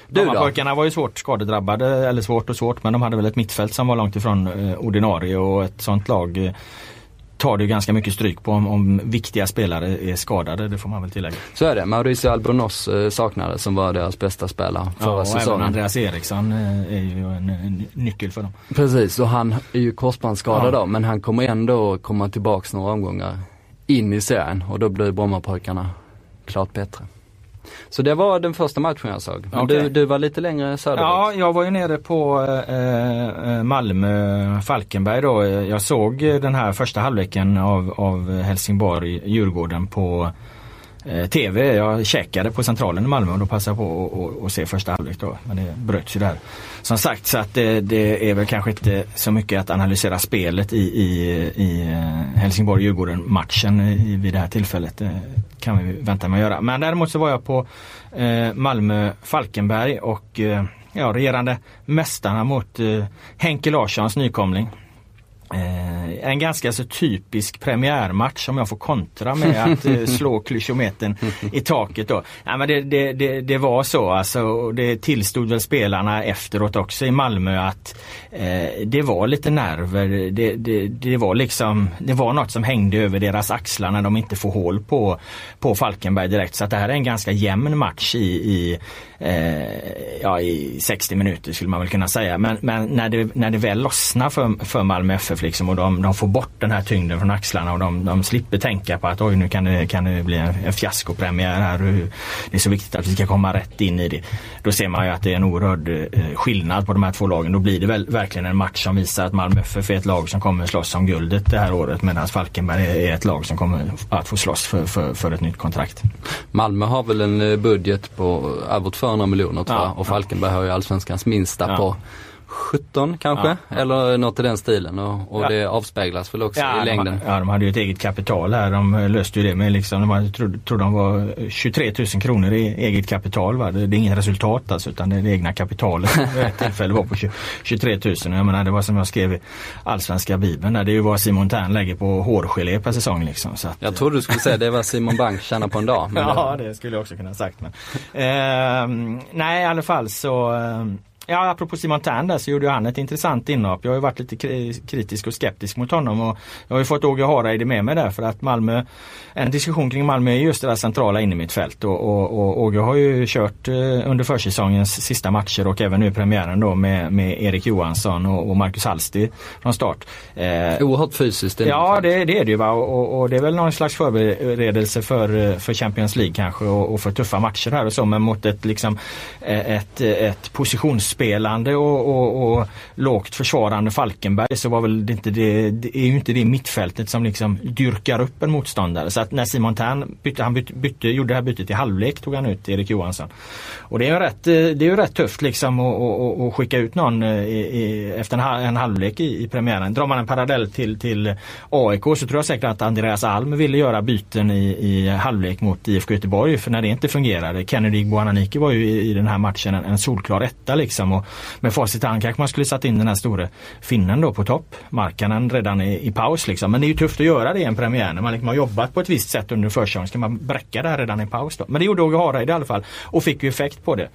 Brommapojkarna var ju svårt skadedrabbade, eller svårt och svårt, men de hade väl ett mittfält som var långt ifrån eh, ordinarie och ett sånt lag eh, tar ju ganska mycket stryk på om, om viktiga spelare är skadade, det får man väl tillägga. Så är det. Mauricio Albornoz eh, saknades som var deras bästa spelare förra Ja, och även säsongen. Andreas Eriksson eh, är ju en, en nyckel för dem. Precis, och han är ju korsbandsskadad Ja. då men han kommer ändå komma tillbaks några omgångar in i serien och då blir Brommapojkarna klart bättre. Så det var den första matchen jag såg. Men Okej. du, du var lite längre söderut. Ja, jag var ju nere på eh, eh, Malmö Falkenberg då. Jag såg den här första halvleken av, av Helsingborg Djurgården på eh, TV. Jag käkade på centralen i Malmö och då passade jag på att- se första halvlek då. Men det bröts ju där. Som sagt så att det, det är väl kanske inte så mycket att analysera spelet i, i, i eh, Helsingborg-Djurgården matchen i- vid det här tillfället. Det kan vi vänta med att göra. Men däremot så var jag på eh, Malmö Falkenberg och eh, ja, regerande mästarna mot eh, Henke Larssons nykomling. Eh, en ganska så typisk premiärmatch om jag får kontra med att eh, slå klyschometern i taket då. Ja, men det, det, det, det var så alltså och det tillstod väl spelarna efteråt också i Malmö att eh, det var lite nerver. Det, var liksom det var något som hängde över deras axlar när de inte får hål på, på Falkenberg direkt. Så att det här är en ganska jämn match i, i eh, ja, i 60 minuter skulle man väl kunna säga. Men, men när, det, när det väl lossnar för, för Malmö FF liksom och de, de får bort den här tyngden från axlarna och de, de slipper tänka på att oj nu kan det, kan det bli en, en fiaskopremiär här det är så viktigt att vi ska komma rätt in i det. Då ser man ju att det är en oerhörd eh, skillnad på de här två lagen. Då blir det väl verkligen en match som visar att Malmö FF är ett lag som kommer slåss om guldet det här året medan Falkenberg är ett lag som kommer att få slåss för, för, för ett nytt kontrakt. Malmö har väl en eh, budget på över 200 miljoner tror Ja, jag och ja. Falkenberg har ju allsvenskans minsta Ja. på 17 kanske, Ja, ja. eller något i den stilen och, och Ja. det avspeglas väl också i de, längden. ja, de hade ju ett eget kapital här. De löste ju det med liksom, de hade, trodde, trodde de var 23 000 kronor i eget kapital. Va? Det, det är inget resultat alltså utan det är det egna kapitalet. Vid ett tillfälle var på 20, 23 000. Jag menar det var som jag skrev i Allsvenska Bibeln. Där. Det är ju vad Simon Tern lägger på hårgelé per säsong. Liksom, så att, Jag trodde du skulle säga det var Simon Bank tjänar på en dag. Ja, det, det skulle jag också kunna ha sagt. Men. Ehm, nej, i alla fall så ehm, Ja, apropå Simon Tern där så gjorde han ett intressant inhopp. Jag har ju varit lite kri- kritisk och skeptisk mot honom och jag har ju fått Åge Hareide med mig där för att Malmö, en diskussion kring Malmö är just det där centrala in i mitt fält och, och, och Åge har ju kört eh, under försäsongens sista matcher och även nu premiären då med, med Erik Johansson och, och Marcus Hallstig från start. Eh, oerhört fysiskt. är Ja det, det är det ju va och, och, det är väl någon slags förberedelse för, eh, för Champions League kanske och, och för tuffa matcher här och så men mot ett, liksom, eh, ett, ett uppspelande och, och, och lågt försvarande Falkenberg så var väl det inte det, det är ju inte det mittfältet som liksom dyrkar upp en motståndare. Så att när Simon Tern bytte, han bytte, bytte, gjorde det här bytet i halvlek tog han ut Erik Johansson. Och det är ju rätt, eh, det är ju rätt tufft liksom att skicka ut någon eh, i, i, efter en, halvlek i, i premiären. Drar man en parallell till, till AIK så tror jag säkert att Andreas Alm ville göra byten i, i halvlek mot IFK Göteborg för när det inte fungerade. Kennedy Boananiki var ju i, i den här matchen en, en solklar etta liksom Liksom. och med facit i hand kanske man skulle satt in den här store finnen då på topp. Markkanen redan i, i paus liksom. Men det är ju tufft att göra det i en premiär när man liksom har jobbat på ett visst sätt under försäsongen. Ska man bräcka det här redan i paus då? Men det gjorde Åge Hareide i alla fall och fick ju effekt på det.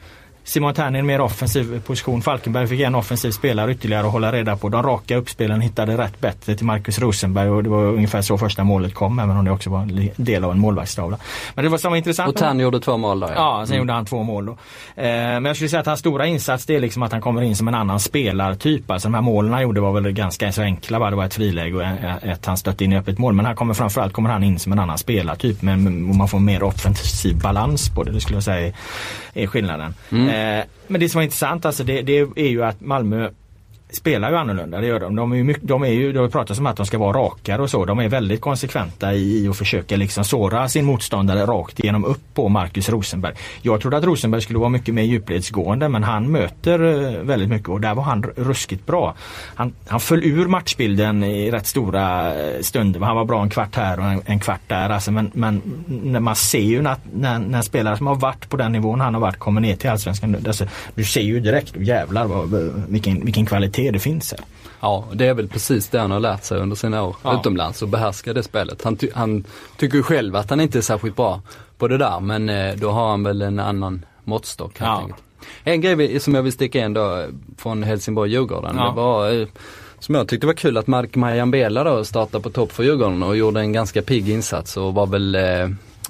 Simon Tern i en mer offensiv position. Falkenberg fick en offensiv spelare ytterligare att hålla reda på. De raka uppspelen hittade rätt bättre till Marcus Rosenberg och det var ungefär så första målet kom även om det också var en del av en målvaktstavla. Men det var som var intressant. Och Tern gjorde två mål där Ja, sen gjorde han två mål då. Eh, men jag skulle säga att hans stora insats det är liksom att han kommer in som en annan spelartyp. Alltså de här målen han gjorde var väl ganska så enkla. Va? Det var ett friläge och ett, han stötte in i öppet mål. Men han kommer framförallt kommer han in som en annan spelartyp. Men man får mer offensiv balans på det. Det skulle jag säga är, skillnaden. Eh, Eh, men det som var intressant alltså det, det är ju att Malmö spelar ju annorlunda, det gör de. De är ju, mycket, de är ju, det har ju pratats om att de ska vara rakare och så. De är väldigt konsekventa i, i att försöka liksom såra sin motståndare rakt igenom upp på Marcus Rosenberg. Jag trodde att Rosenberg skulle vara mycket mer djupledsgående men han möter eh, väldigt mycket och där var han ruskigt bra. Han, han föll ur matchbilden i rätt stora eh, stunder. Han var bra en kvart här och en, en kvart där. Alltså, men, men när man ser ju när, när, när spelare som har varit på den nivån han har varit kommer ner till Allsvenskan. Alltså, du ser ju direkt, jävlar vad, vilken, vilken kvalitet det finns här. Ja, det är väl precis det han har lärt sig under sina år Ja. utomlands och behärska det spelet. Han, ty- han tycker själv att han inte är särskilt bra på det där men eh, då har han väl en annan måttstock helt Ja. enkelt. En grej som jag vill sticka in då eh, från Helsingborg-Djurgården, Ja. det var eh, som jag tyckte var kul att Mark Majambela då startade på topp för Djurgården och gjorde en ganska pigg insats och var väl eh,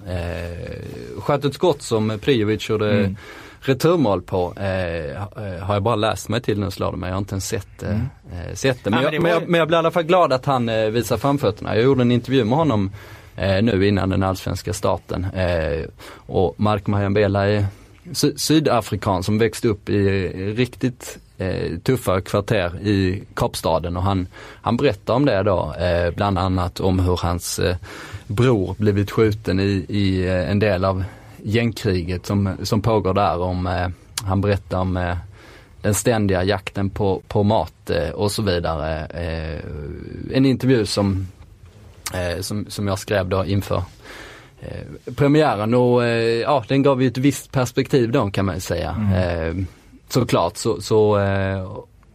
eh, sköt ett skott som Prijovic gjorde Mm. Returmål på. Eh, ha- har jag bara läst mig till nu slår det mig, jag har inte ens sett, eh, eh, sett det. Men, Mm. Det jag, men, jag, men jag blir i alla fall glad att han eh, visar framfötterna. Jag gjorde en intervju med honom eh, nu innan den allsvenska starten. Eh, och Mark Majambela är sy- sydafrikan som växte upp i riktigt eh, tuffa kvarter i Kapstaden och han, han berättar om det då, eh, bland annat om hur hans eh, bror blivit skjuten i, i eh, en del av gängkriget som, som pågår där. Om, eh, han berättar om eh, den ständiga jakten på, på mat eh, och så vidare. Eh, en intervju som, eh, som, som jag skrev då inför premiären och ja, den gav ju ett visst perspektiv då kan man ju säga. Eh, såklart så, så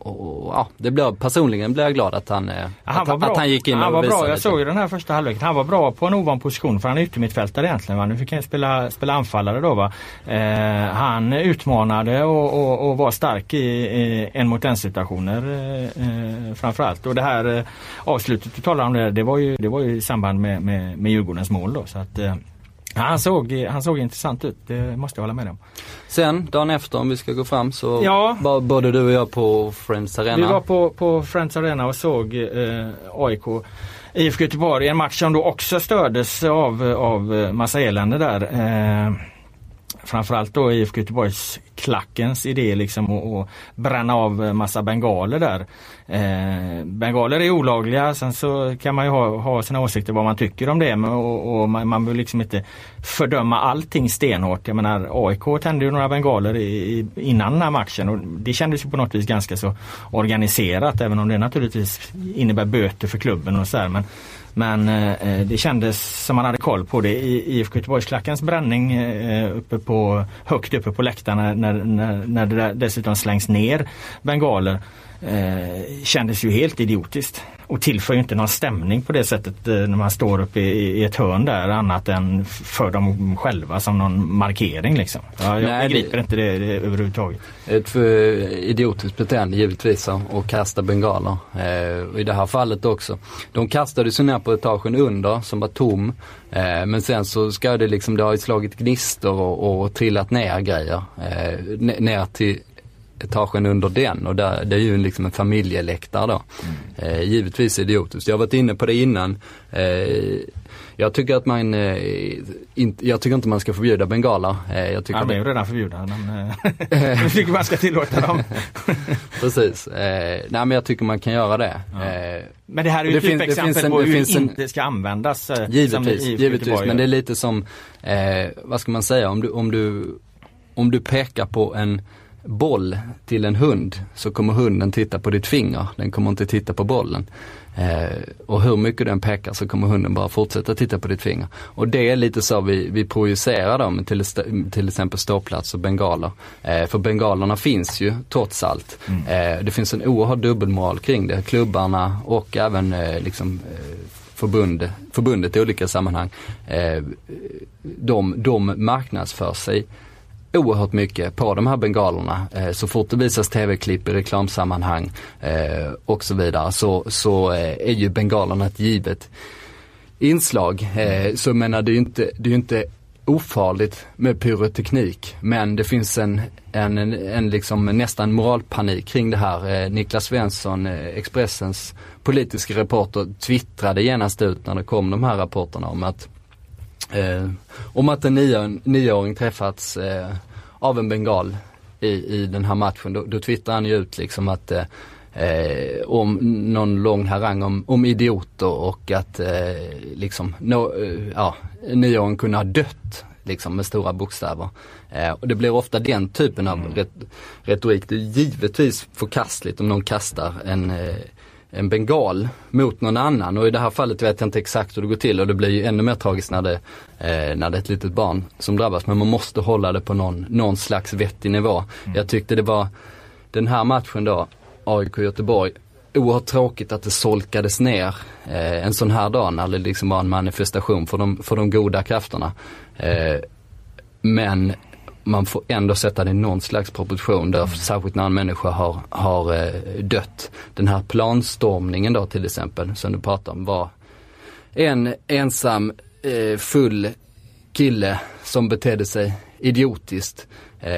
och, ja, det blev, personligen blev jag glad att han, eh, Han att, var bra. att han gick in han och var visade bra. Jag lite. såg ju den här första halvleken. Han var bra på en ovan position för han är yttermittfältare egentligen. Va? Nu fick han spela, spela anfallare då. Va? Eh, han utmanade och, och, och var stark i, i en mot en situationer eh, eh, framförallt. Och det här eh, avslutet du talar om det, det var ju, det var ju i samband med, med, med Djurgårdens mål då. Så att, eh, han, såg, han såg intressant ut, det måste jag hålla med om. Sen dagen efter om vi ska gå fram så Ja. var både du och jag på Friends Arena. Vi var på, på Friends Arena och såg eh, AIK IFK Göteborg, en match som då också stördes av, av eh, massa elände där. Eh, framförallt då IFK Göteborgs klackens idé liksom att bränna av massa bengaler där. Eh, bengaler är olagliga, sen så kan man ju ha, ha sina åsikter vad man tycker om det. Men, och, och man, man vill liksom inte fördöma allting stenhårt. Jag menar AIK tände ju några bengaler i, i, innan den här matchen och det kändes ju på något vis ganska så organiserat även om det naturligtvis innebär böter för klubben och så här, Men men eh, eh det kändes som man hade koll på det i IFK Göteborgsklackens bränning eh, uppe på, högt uppe på läktarna när, när, när det dessutom slängs ner bengaler. Eh, kändes ju helt idiotiskt och tillför inte någon stämning på det sättet eh, när man står uppe i, ett hörn där annat än för dem själva som någon markering liksom. Ja, jag Nej, begriper det, inte det, det överhuvudtaget. Ett för idiotiskt beteende givetvis att kasta bengaler. Eh, I det här fallet också. De kastade sig ner på etagen under som var tom. Eh, men sen så ska det liksom, det har ju slagit gnistor och, och trillat ner grejer. Eh, ner till etagen under den och där, det är ju liksom en familjeläktare då. Mm. Eh, givetvis idiotiskt. Jag har varit inne på det innan. Eh, jag tycker att man, eh, in, jag tycker inte man ska förbjuda bengaler. Eh, jag tycker ja, de är ju redan förbjudna. Men, eh, jag tycker man ska tillåta dem. Precis. Eh, nej men jag tycker man kan göra det. Ja. Eh, men det här är ju ett typexempel på hur det inte ska användas. Eh, givetvis, givetvis men det är lite som, vad ska man säga, om du, om du, om du pekar på en boll till en hund så kommer hunden titta på ditt finger. Den kommer inte titta på bollen. Eh, och hur mycket den pekar så kommer hunden bara fortsätta titta på ditt finger. Och det är lite så vi, vi projicerar dem till, till exempel ståplats och bengaler. Eh, för bengalerna finns ju trots allt. Mm. Eh, det finns en oerhörd dubbelmoral kring det. Klubbarna och även eh, liksom eh, förbund, förbundet i olika sammanhang. Eh, de, de marknadsför sig oerhört mycket på de här bengalerna. Eh, så fort det visas tv-klipp i reklamsammanhang eh, och så vidare så, så eh, är ju bengalerna ett givet inslag. Eh, så jag menar det är ju inte, det är inte ofarligt med pyroteknik men det finns en, en, en, en liksom nästan moralpanik kring det här. Eh, Niklas Svensson, eh, Expressens politiska reporter, twittrade genast ut när det kom de här rapporterna om att Eh, om att en nio, nioåring träffats eh, av en bengal i, i den här matchen. Då, då twittrar han ju ut liksom att eh, eh, om någon lång harang om, om idioter och att eh, liksom, no, eh, ja, en nioåring kunde ha dött liksom med stora bokstäver. Eh, och det blir ofta den typen av mm. retorik. Det är givetvis förkastligt om någon kastar en eh, en bengal mot någon annan och i det här fallet vet jag inte exakt hur det går till och det blir ju ännu mer tragiskt när det, eh, när det är ett litet barn som drabbas. Men man måste hålla det på någon, någon slags vettig nivå. Mm. Jag tyckte det var den här matchen då, AIK Göteborg, oerhört tråkigt att det solkades ner eh, en sån här dag när det liksom var en manifestation för de, för de goda krafterna. Eh, men man får ändå sätta det i någon slags proportion där, mm. särskilt när en människa har, har eh, dött. Den här planstormningen då till exempel, som du pratar om, var en ensam eh, full kille som betedde sig idiotiskt. Eh,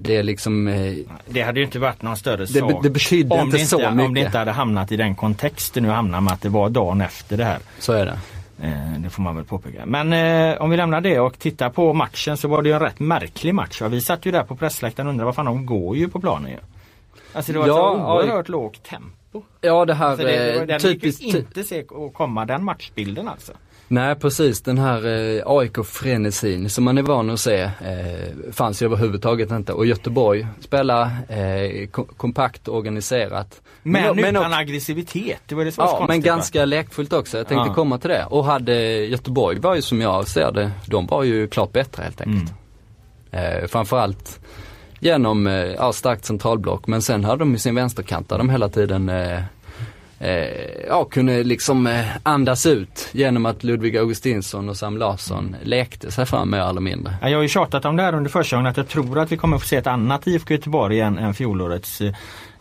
det är liksom... Eh, det hade ju inte varit någon större sak. Det, det betyder inte, inte så mycket. Om det inte hade hamnat i den kontext det nu hamnar med att det var dagen efter det här. Så är det. Eh, det får man väl påpeka. Men eh, om vi lämnar det och tittar på matchen så var det en rätt märklig match. Vi satt ju där på pressläktaren och undrade vad fan de går ju på planen ju. Alltså det var ja, ett oerhört ja, lågt tempo. Ja det här alltså det, det, den typiskt. inte se komma den matchbilden alltså. Nej precis, den här eh, AIK-frenesin som man är van att se eh, fanns ju överhuvudtaget inte. Och Göteborg spelar eh, kompakt organiserat. Men, men utan och, aggressivitet, det var det som var Ja, konstigt, men ganska va? lekfullt också. Jag tänkte ja. komma till det. Och hade Göteborg var ju som jag ser det, de var ju klart bättre helt enkelt. Mm. Eh, framförallt genom eh, ja, starkt centralblock men sen hade de ju sin vänsterkant där de hela tiden eh, eh, ja, kunde liksom eh, andas ut genom att Ludvig Augustinsson och Sam Larsson lekte sig fram mer eller mindre. Ja, jag har ju tjatat om det här under försäsongen att jag tror att vi kommer få se ett annat IFK Göteborg än, än fjolårets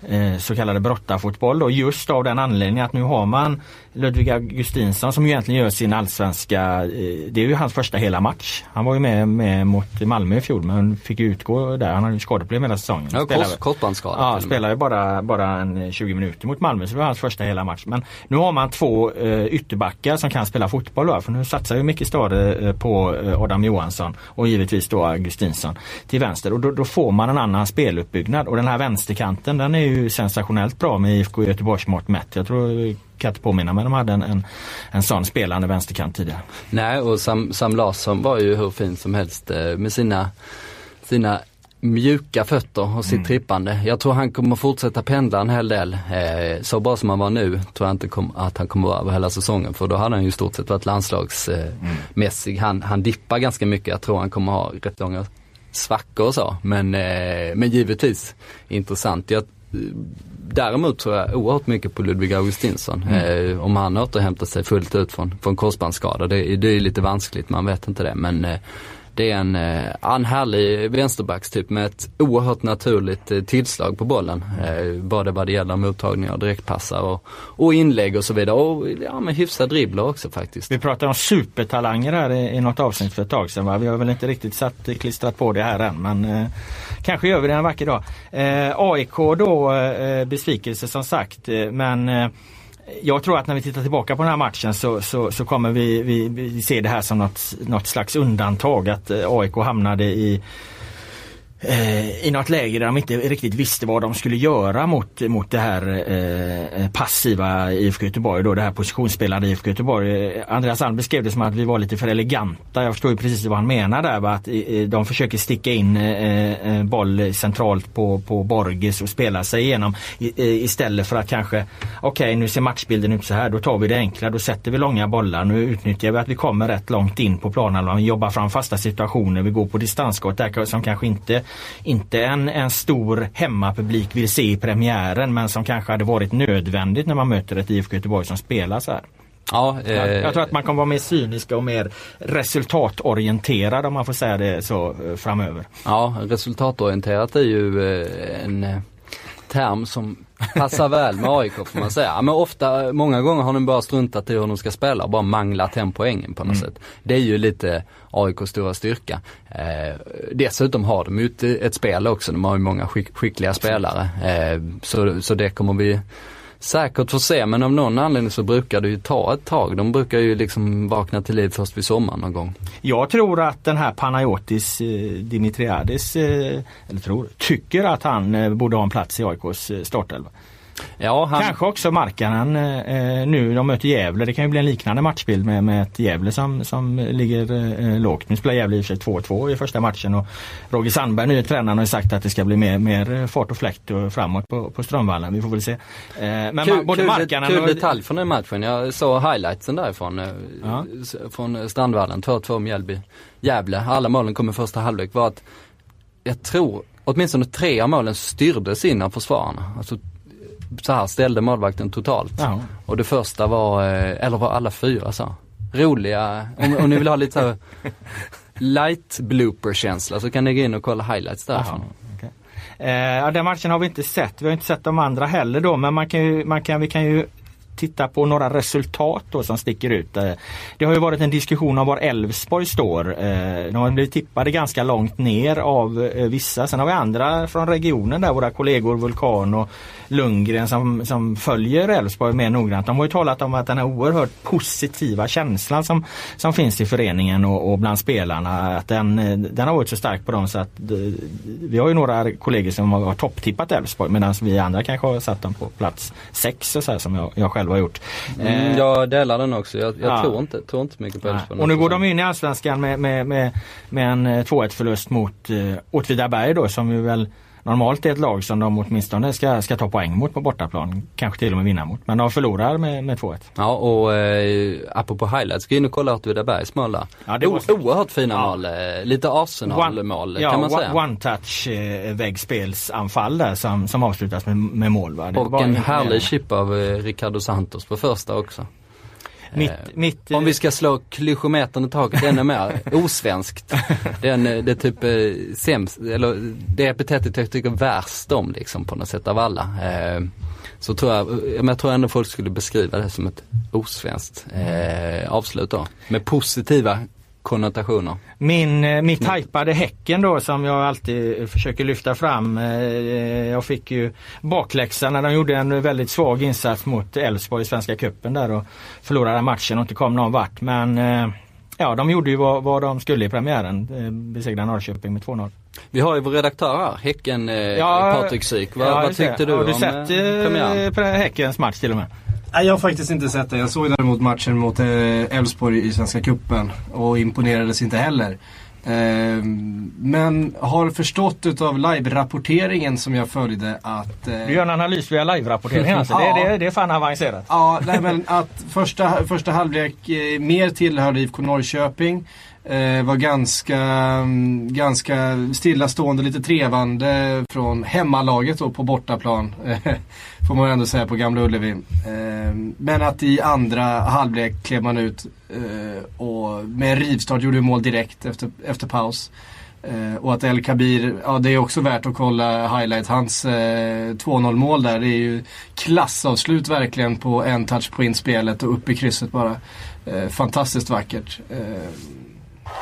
eh, så kallade brottarfotboll då just av den anledningen att nu har man Ludvig Augustinsson som egentligen gör sin allsvenska, eh, det är ju hans första hela match. Han var ju med, med mot Malmö i fjol men fick utgå där, han hade ju skadeproblem hela säsongen. Ja, kors, korsbandsskada. Ja, spelade bara, bara en 20 minuter mot Malmö så det var hans första hela match. Men nu har man två eh, ytterbackar som kan spela fotboll då, för nu satsar ju Micke Stare eh, på eh, Adam Johansson och givetvis då Augustinsson till vänster och då, då, får man en annan speluppbyggnad och den här vänsterkanten den är ju sensationellt bra med IFK Göteborgs mått mätt. Jag tror kan inte påminna mig de hade en, en, en sån spelande vänsterkant tidigare. Nej och Sam, Sam Larsson var ju hur fin som helst eh, med sina, sina mjuka fötter och sitt mm. trippande. Jag tror han kommer fortsätta pendla en hel del. Eh, så bra som han var nu tror jag inte kom, att han kommer vara över hela säsongen för då hade han ju i stort sett varit landslagsmässig. Eh, mm. han, han dippar ganska mycket. Jag tror han kommer ha rätt långa svackor och så. Men, eh, men givetvis intressant. Jag, däremot tror jag oerhört mycket på Ludvig Augustinsson. Mm. Eh, om han återhämtar sig fullt ut från, från korsbandsskada. Det, det är lite vanskligt, man vet inte det. Men eh, det är en, eh, en härlig vänsterbackstyp med ett oerhört naturligt eh, tillslag på bollen. Eh, både vad det gäller mottagningar, direktpassar och, och inlägg och så vidare. Och ja, men hyfsad dribbler också faktiskt. Vi pratade om supertalanger här i, i något avsnitt för ett tag sedan. Va? Vi har väl inte riktigt satt klistrat på det här än men eh, kanske gör vi det en vacker dag. Eh, AIK då eh, besvikelse som sagt men jag tror att när vi tittar tillbaka på den här matchen så, så, så kommer vi, vi, vi se det här som något, något slags undantag. Att eh, AIK hamnade i eh, i något läge där de inte riktigt visste vad de skulle göra mot, mot det här eh, eh passiva IFK Göteborg, då, det här positionsspelande IFK Göteborg. Eh, Andreas Alm beskrev det som att vi var lite för eleganta. Jag förstår ju precis vad han menar där. Att eh, eh, de försöker sticka in eh, boll centralt på, på Borges och spela sig igenom i, istället för att kanske okej okay, nu ser matchbilden ut så här, då tar vi det enkla, då sätter vi långa bollar. Nu utnyttjar vi att vi kommer rätt långt in på planen. Vi jobbar fram fasta situationer, vi går på distansskott där som kanske inte inte en, en stor hemmapublik vill se i premiären men som kanske hade varit nödvändigt när man möter ett IFK Göteborg som spelar så här. Ja, eh, jag tror att man kommer vara mer cyniska och mer resultatorienterad om man får säga det så eh, framöver. Ja, resultatorienterat är ju eh, en eh, term som passar väl med AIK får man säga. Men ofta, många gånger har de bara struntat i hur de ska spela och bara manglat hem poängen på något mm. sätt. Det är ju lite AIKs stora styrka. Eh, dessutom har de ju ett, spel också, de har ju många skick, skickliga spelare. Eh, så, så det kommer vi säkert få se men av någon anledning så brukar det ju ta ett tag. De brukar ju liksom vakna till liv först vid sommaren någon gång. Jag tror att den här Panayotis eh, Dimitriadis, eh, eller tror, tycker att han eh, borde ha en plats i AIKs eh, startelva. Ja, han... Kanske också Markkanen eh, nu, de möter Gävle. Det kan ju bli en liknande matchbild med, med ett Gävle som, som ligger eh, lågt. Nu spelar Gävle i och för sig 2-2 i första matchen och Roger Sandberg, nya tränaren, har sagt att det ska bli mer, mer fart och fläkt och framåt på, på Strömvallen. Vi får väl se. Eh, men kul, både kul, Markkanen kul och... detalj från den matchen. Jag såg highlightsen därifrån eh, ja. från Strandvallen, 2-2 Mjällby. Gävle, alla målen kom i första halvlek var att jag tror åtminstone tre av målen styrdes in av försvararna. Alltså så här ställde målvakten totalt. Ja. Och det första var, eh, eller var alla fyra så. Roliga, om, om ni vill ha lite så light blooper känsla så kan ni gå in och kolla highlights därifrån. Okay. Eh, den matchen har vi inte sett. Vi har inte sett de andra heller då men man kan ju, man kan, vi kan ju titta på några resultat då som sticker ut. Eh, det har ju varit en diskussion om var Elfsborg står. Eh, de har blivit tippade ganska långt ner av vissa. Sen har vi andra från regionen där, våra kollegor Vulkan och Lundgren som, som följer Elfsborg mer noggrant. De har ju talat om att den här oerhört positiva känslan som, som finns i föreningen och, och bland spelarna, att den, den har varit så stark på dem så att vi har ju några kollegor som har topptippat Elfsborg medan vi andra kanske har satt dem på plats sex och så här, som jag, jag själv har gjort. Mm, eh, jag delar den också. Jag, jag ja. tror, inte, tror inte mycket på Elfsborg. Och nu går de in i Allsvenskan med, med, med, med en 2-1 eh, förlust mot eh, Åtvidaberg då som vi väl normalt är ett lag som de åtminstone ska, ska ta poäng mot på bortaplan. Kanske till och med vinna mot. Men de förlorar med, med 2-1. Ja och eh, apropå highlights, gå in och kolla Åtvidabergs mål där. Ja, det var... Oerhört fina ja. mål. Eh, lite Arsenal-mål ja, kan man säga. One-touch eh, väggspelsanfall där som, som avslutas med, med mål. Och en härlig chip av eh, Ricardo Santos på första också. Mitt, Eh, mitt, Om vi ska slå klyschometern i taket ännu mer, osvenskt. Den, eh, det är typ eh, sämst, eller det epitetet jag tycker värst om liksom på något sätt av alla. Så tror jag, men jag tror ändå folk skulle beskriva det som ett osvenskt eh, avslut då. Med positiva konnotationer. Min, eh, mitt hypade Häcken då som jag alltid försöker lyfta fram. eh, Jag fick ju bakläxa när de gjorde en väldigt svag insats mot Elfsborg i Svenska Cupen där och förlorade matchen och inte kom någon vart. Men eh, ja, de gjorde ju vad, vad de skulle i premiären. eh, Besegrade Norrköping med 2-0. Vi har ju vår redaktör här, Häcken eh, Ja, Patrik Syk. Vad, Ja, vad tyckte du Har du om sett eh, premiären? eh, Häckens match till och med? Nej, jag har faktiskt inte sett det. Jag såg däremot matchen mot eh, Elfsborg i Svenska Cupen och imponerades inte heller. Ehm, Men har förstått utav live-rapporteringen som jag följde att... eh, Du gör en analys via live-rapporteringen alltså. Ja. Det, det, det är fan avancerat. Ja, nej, men att första, första halvlek eh, mer tillhörde IFK Norrköping. Eh, var ganska, mm, ganska stillastående, lite trevande från hemmalaget då på bortaplan. Eh, får man ändå säga på Gamla Ullevi. Eh, men att i andra halvlek klev man ut eh, och med en rivstart gjorde mål direkt efter, efter paus. Eh, och att El Kabir, ja det är också värt att kolla highlight. Hans eh, 2-0 mål där, det är ju klassavslut verkligen på en touch på inspelet och upp i krysset bara. Eh, fantastiskt vackert. Eh,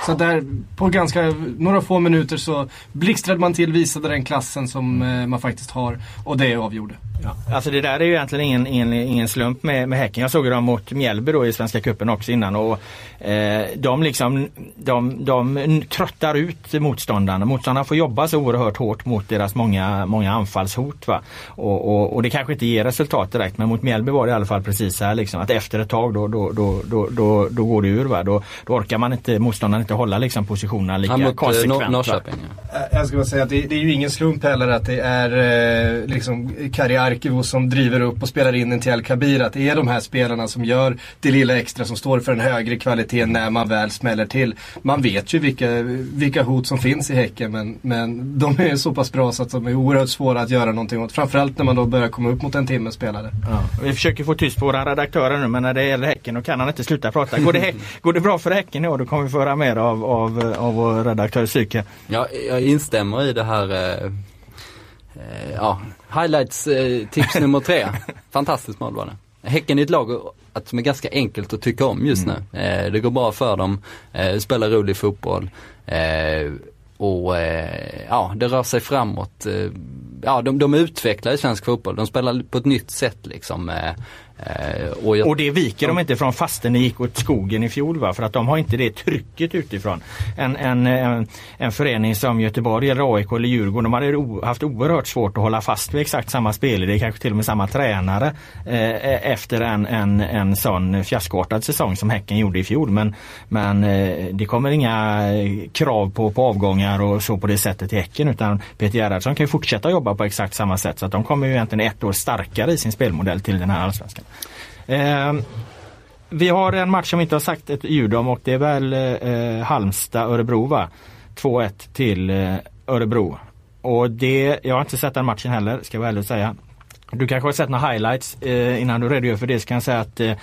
så där på ganska, några få minuter så blixtrade man till, visade den klassen som eh, man faktiskt har och det avgjorde. Ja. Alltså det där är ju egentligen ingen, ingen, ingen slump med, med Häcken. Jag såg dem mot Mjällby då i Svenska Cupen också innan och eh, de liksom de, de tröttar ut motståndarna. Motståndarna får jobba så oerhört hårt mot deras många, många anfallshot. Va? Och, och, och det kanske inte ger resultat direkt men mot Mjällby var det i alla fall precis så här liksom, att efter ett tag då, då, då, då, då, då går det ur. Va? Då, då orkar man inte, motståndaren inte hålla liksom, positionerna lika Han mot eh, konsekvent. Va? Norrköping. Ja. Eh, Jag ska bara säga att det, det är ju ingen slump heller att det är eh, liksom Kari Arkivo som driver upp och spelar in en till El Kabir. Att det är de här spelarna som gör det lilla extra som står för en högre kvalitet när man väl smäller till. Man vet ju vilka, vilka hot som finns i Häcken men, men de är så pass bra så att de är oerhört svåra att göra någonting åt. Framförallt när man då börjar komma upp mot en timme spelare. Ja, vi försöker få tyst på våra redaktörer nu men när det gäller Häcken då kan han inte sluta prata. Går det, går det bra för Häcken i år då kommer vi få höra mer av, av, av vår redaktör Syke. Ja, jag instämmer i det här, eh, eh, ja, highlights eh, tips nummer tre. Fantastiskt mål var det. Häcken är ett lag att, som är ganska enkelt att tycka om just nu. Eh, det går bra för dem, eh, spelar rolig fotboll. Och ja, det rör sig framåt. Ja, de, de utvecklar i svensk fotboll. De spelar på ett nytt sätt liksom. Eh, eh, och jag, Och det viker de inte från fastän det gick åt skogen i fjol va? För att de har inte det trycket utifrån. En, en, en, en förening som Göteborg eller AIK eller Djurgården de hade o- haft oerhört svårt att hålla fast vid exakt samma spelidé, kanske till och med samma tränare eh, efter en, en, en sån fiaskoartad säsong som Häcken gjorde i fjol. Men, men eh, det kommer inga eh, krav på, på avgångar och så på det sättet i Häcken utan Peter Gerhardsson kan ju fortsätta jobba på exakt samma sätt så att de kommer ju egentligen ett år starkare i sin spelmodell till den här allsvenskan. Eh, vi har en match som vi inte har sagt ett ljud om och det är väl eh, Halmstad-Örebro va? 2-1 till eh, Örebro. Och det, jag har inte sett den matchen heller ska jag vara ärlig och säga. Du kanske har sett några highlights eh, innan du redogör för det så kan jag säga att eh,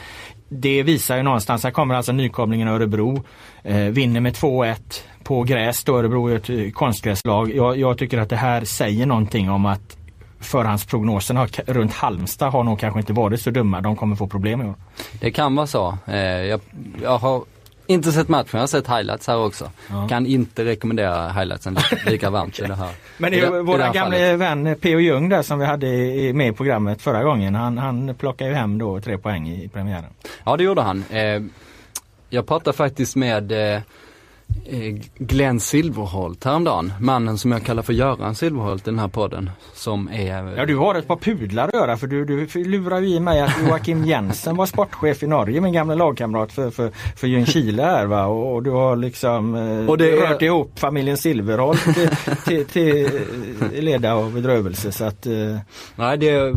det visar ju någonstans, här kommer alltså nykomlingen Örebro, eh, vinner med 2-1 på gräs då, Örebro är ett eh, konstgräslag. Jag, jag tycker att det här säger någonting om att förhandsprognoserna runt Halmstad har nog kanske inte varit så dumma. De kommer få problem i år. Det kan vara så. Eh, jag, jag har inte sett matchen, jag har sett highlights här också. Kan inte rekommendera highlightsen lika, lika varmt i det här. Men det det- vår fallet. vän P.O. Ljung där som vi hade med i programmet förra gången. Han, han plockar ju hem då tre poäng i premiären. Ja det gjorde han. Eh, jag pratade faktiskt med eh, Glenn Silverholt häromdagen. Mannen som jag kallar för Göran Silverholt i den här podden. Som är... Ja du har ett par pudlar att göra för du, du lurar ju i mig att Joakim Jensen var sportchef i Norge, min gamla lagkamrat för, för, för Ljungskile här va. Och, och du har liksom eh, Och det är- rört ihop familjen Silverholt till, till, till eh, leda och bedrövelse. Så att, eh, Nej det, eh,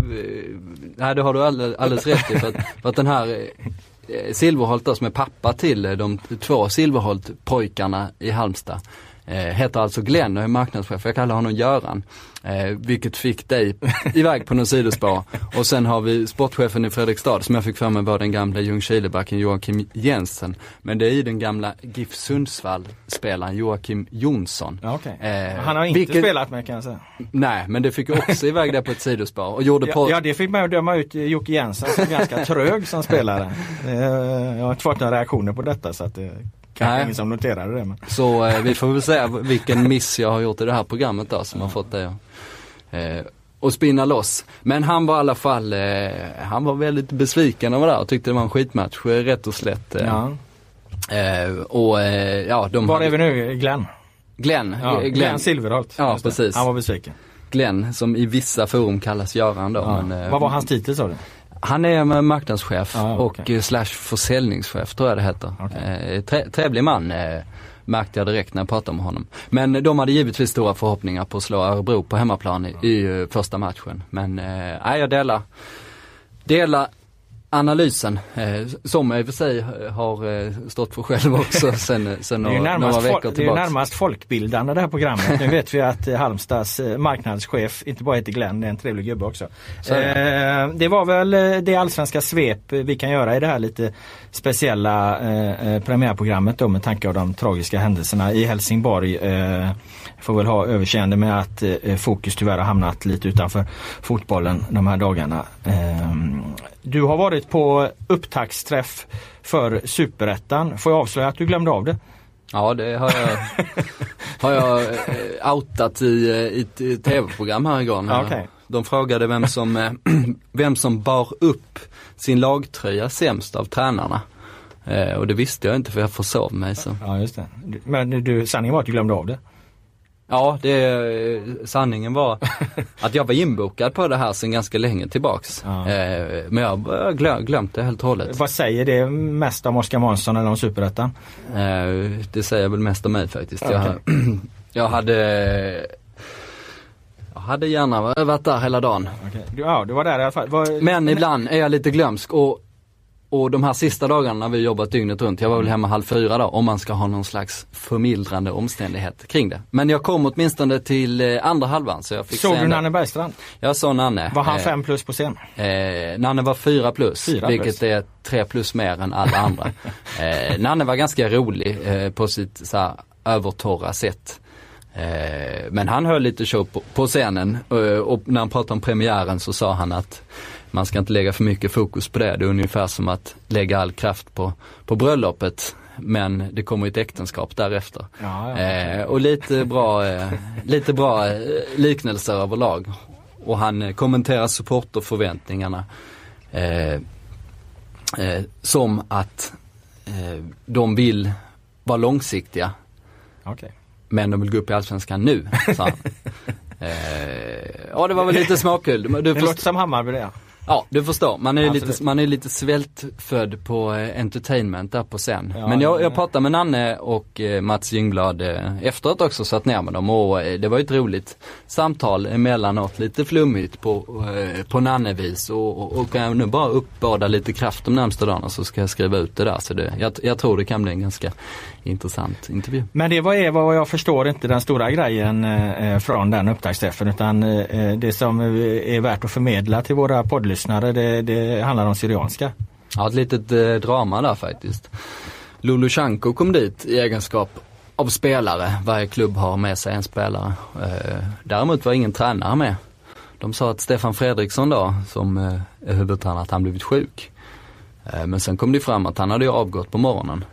nej, det har du alldeles, alldeles rätt i. För att, för att den här eh, Eh, Silverholt då, som är pappa till eh, de två Silverholt-pojkarna i Halmstad. Eh, heter alltså Glenn och är marknadschef. Jag kallar honom Göran. Eh, vilket fick dig iväg på någon sidospår. Och sen har vi sportchefen i Fredrikstad som jag fick för mig var den gamla Ljungskilebacken Joakim Jensen. Men det är ju den gamla GIF Sundsvall-spelaren Joakim Jonsson. Ja, okay. Eh, Han har inte vilket- spelat med kan jag säga. Nej, men det fick också iväg det på ett sidospår och gjorde Ja, på... ja det fick mig att döma ut Jocke Jensen som ganska trög som spelare. Eh, Jag har inte fått några reaktioner på detta så att det kanske Nej. ingen som noterade det. Men... Så eh, vi får väl se vilken miss jag har gjort i det här programmet då som har fått det eh, och spinna loss. Men han var i alla fall, eh, han var väldigt besviken över det och tyckte det var en skitmatch, eh, rätt och slätt. Eh, Ja. eh, och eh, ja, de Var hade- är vi nu? Glenn? Glenn, Ja, Glenn, Glenn Silverholt. Ja, precis. Han var besviken. Glenn som i vissa forum kallas Göran då. Ja. Men, eh, Vad var hans titel sa du? Han är marknadschef Ja, och okej. eh, slash försäljningschef tror jag det heter. Okej. Eh, tre, trevlig man eh, märkte jag direkt när jag pratade med honom. Men de hade givetvis stora förhoppningar på att slå Örebro på hemmaplan i, i första matchen. Men eh, jag delar, delar analysen eh, som jag i och för sig har eh, stått för själv också sen, sen några, några veckor fol- det är närmast folkbildande det här programmet. Nu vet vi att eh, Halmstads eh, marknadschef inte bara heter Glenn, det är en trevlig gubbe också. Eh, det var väl eh, det allsvenska svep vi kan göra i det här lite speciella eh, eh, premiärprogrammet då med tanke av de tragiska händelserna i Helsingborg. Eh, får väl ha överseende med att eh, fokus tyvärr har hamnat lite utanför fotbollen de här dagarna. Eh, du har varit på upptaktsträff för Superettan. Får jag avslöja att du glömde av det? Ja det har jag, har jag eh, outat i, eh, i i tv-program här igår. Ja, okej. De frågade vem som, eh, vem som bar upp sin lagtröja sämst av tränarna. Eh, och det visste jag inte för jag försov mig så. Ja just det. Men du, sanningen var att du glömde av det. Ja, det, eh, sanningen var att jag var inbokad på det här sedan ganska länge tillbaks. Ja. Eh, men jag har glö- glömt det helt och hållet. Vad säger det mest om Oskar Månsson eller om Superettan? Eh, det säger väl mest om mig faktiskt. Jag, Okej. jag hade jag hade gärna varit där hela dagen. Okay. Ja, du var där i alla fall. Var, Men ibland är jag lite glömsk och, och de här sista dagarna när vi jobbat dygnet runt, jag var väl hemma halv fyra då, om man ska ha någon slags förmildrande omständighet kring det. Men jag kom åtminstone till eh, andra halvan så jag fick Såg du Nanne Bergstrand? Jag såg Nanne. Var han Eh, fem plus på scen? Eh, Nanne var fyra plus, Fyra plus. vilket är tre plus mer än alla andra. eh, Nanne var ganska rolig eh, på sitt så här, övertorra sätt. Eh, men han höll lite show på, på scenen och när han pratade om premiären så sa han att man ska inte lägga för mycket fokus på det. Det är ungefär som att lägga all kraft på, på bröllopet men det kommer ett äktenskap därefter. Ja, ja. Eh, och lite bra, eh, lite bra eh, liknelser överlag. Och han eh, kommenterar supporterförväntningarna eh, eh, som att eh, de vill vara långsiktiga Okej. men de vill gå upp i Allsvenskan nu, sa han. ja det var väl lite småkul. Du, Det låter som Hammarby det. Ja, du förstår. Man är ju Absolut. lite, man är lite svältfödd på eh, entertainment där på scen. Ja, Men jag, ja. jag pratade med Nanne och eh, Mats Ljungblad eh, efteråt också, satt ner med dem och det var ju ett roligt samtal emellanåt, lite flummigt på, på Nanne-vis och, och, och kan jag nu bara uppbåda lite kraft de närmsta dagarna så ska jag skriva ut det där. Så det, jag, jag tror det kan bli en ganska intressant intervju. Men det var är vad jag förstår inte den stora grejen eh, från den upptaktsträffen utan eh, det som eh, är värt att förmedla till våra poddlyssnare det, det handlar om Syrianska. Ja, ett litet eh, drama där faktiskt. Lulushanko kom dit i egenskap av spelare. Varje klubb har med sig en spelare. Eh, däremot var ingen tränare med. De sa att Stefan Fredriksson då, som eh, är huvudtränare, att han blivit sjuk. Eh, men sen kom det fram att han hade avgått på morgonen.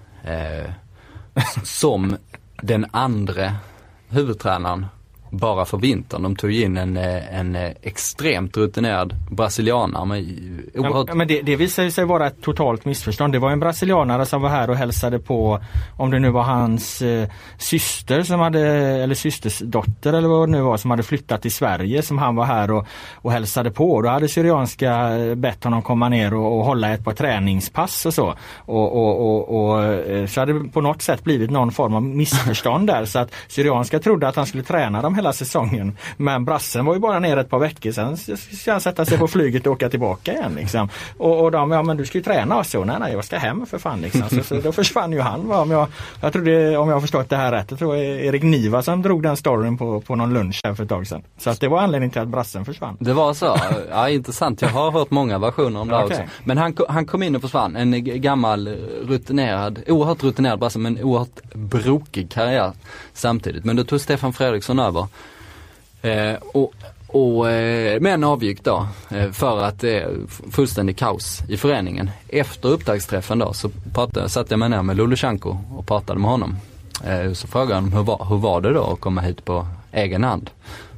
Som den andra huvudtränaren bara för vintern. De tog in en, eh, en eh, extremt rutinerad brasilianare med oerhört Men, det, det visade sig vara ett totalt missförstånd. Det var en brasilianare som var här och hälsade på om det nu var hans eh, syster som hade, eller systers dotter eller vad det nu var som hade flyttat till Sverige som han var här och, och hälsade på. Då hade Syrianska eh, bett honom komma ner och, och hålla ett par träningspass och så. Och, och, och, eh, så hade det på något sätt blivit någon form av missförstånd där så att Syrianska trodde att han skulle träna de hela säsongen. Men brassen var ju bara nere ett par veckor sen ska han sätta sig på flyget och åka tillbaka igen. Liksom. Och, och de, ja men du ska ju träna och så. Nej, nej jag ska hem för fan. Liksom. Så, så då försvann ju han. Va? Om jag, jag trodde, om jag har förstått det här rätt, jag tror Erik Niva som drog den storyn på, på någon lunch här för ett tag sedan. Så att det var anledningen till att brassen försvann. Det var så? Ja intressant. Jag har hört många versioner om det okay. också. Men han, han kom in och försvann. En gammal rutinerad, oerhört rutinerad brasse men oerhört brokig karriär samtidigt. Men då tog Stefan Fredriksson över. Eh, och och, eh, men avgick då eh, för att det är fullständig kaos i föreningen. Efter upptaktsträffen då så pratade, satte jag mig ner med Lulushanko och pratade med honom. Eh, så frågade han hur var, hur var det då att komma hit på egen hand?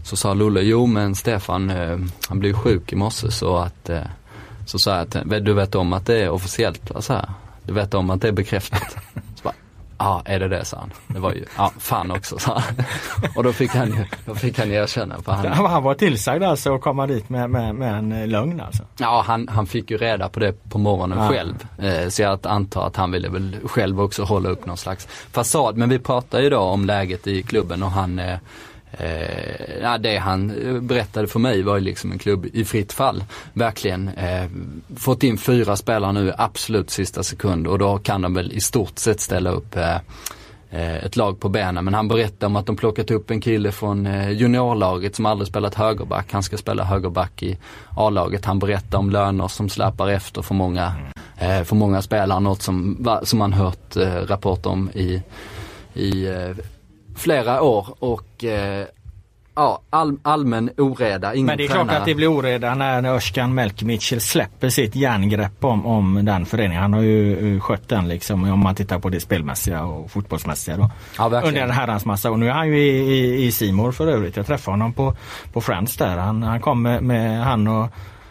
Så sa Lulle, jo men Stefan eh, han blev sjuk i morse så att eh, så sa jag att du vet om att det är officiellt, så här. Du vet om att det är bekräftat. Ja, är det det, sa han. Det var ju, ja, fan också, sa han. Och då fick han, då fick han erkänna. För han, han var tillsagd alltså att komma dit med, med, med en eh, lögn alltså? Ja, han, han fick ju reda på det på morgonen ja. själv. Eh, så jag antar att han ville väl själv också hålla upp någon slags fasad. Men vi pratar ju då om läget i klubben och han eh, Eh, ja, det han eh, berättade för mig var ju liksom en klubb i fritt fall. Verkligen. Eh, fått in fyra spelare nu absolut sista sekund och då kan de väl i stort sett ställa upp eh, eh ett lag på benen. Men han berättade om att de plockat upp en kille från eh, juniorlaget som aldrig spelat högerback. Han ska spela högerback i A-laget. Han berättade om löner som släpar efter för många, för många spelare. Något som, som man hört rapporter om i, i flera år och eh, ja, all, allmän oreda. Ingen Men det är tränare. klart att det blir oreda när Özcan Melkmitchel släpper sitt järngrepp om, om den föreningen. Han har ju skött den liksom om man tittar på det spelmässiga och fotbollsmässiga då. Ja, under en herrans massa. Och nu är han ju i, i, Simor för övrigt. Jag träffade honom på, på Friends där. Han, han kom med, med han och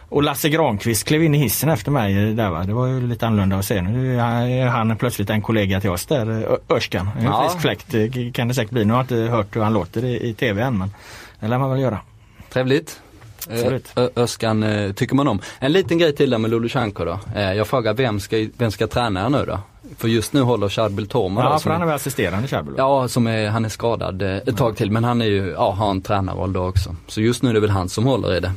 och Lasse Granqvist klev in i hissen efter mig där va. Det var ju lite annorlunda att se. Nu är han plötsligt en kollega till oss där, Örskan. En ja. frisk fläkt kan det säkert bli. Nu har jag inte hört hur han låter i, i tv än men det lär man väl göra. Trevligt. Öskan eh, tycker man om. En liten grej till där med Lulushanko då. Eh, jag frågar vem ska, vem ska träna nu då? För just nu håller Charbel Torma Ja, för han är väl assisterande Charbel? Ja, som är, han är skadad eh, ett tag till. Men han är ju, ja, har en tränarroll då också. Så just nu är det väl han som håller i det,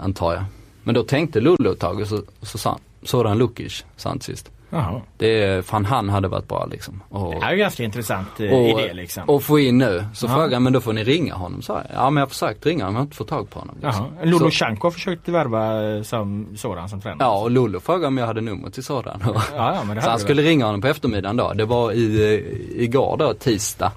antar jag. Men då tänkte Lullo ett tag och så, så sa sådan Lukic, sa han sist. Jaha. Det fan han hade varit bra liksom. Och, det är ju ganska intressant eh, och, idé liksom. Och få in nu. Så frågade men då får ni ringa honom sa jag. Ja men jag har försökt ringa honom, jag har inte fått tag på honom. Liksom. Lolo Chanko försökte värva eh, som sådan som tränare. Ja och Lolo frågade om jag hade nummer till sådan. Ja, ja, men det så han skulle ringa honom på eftermiddagen då. Det var i, eh, igår då, tisdag.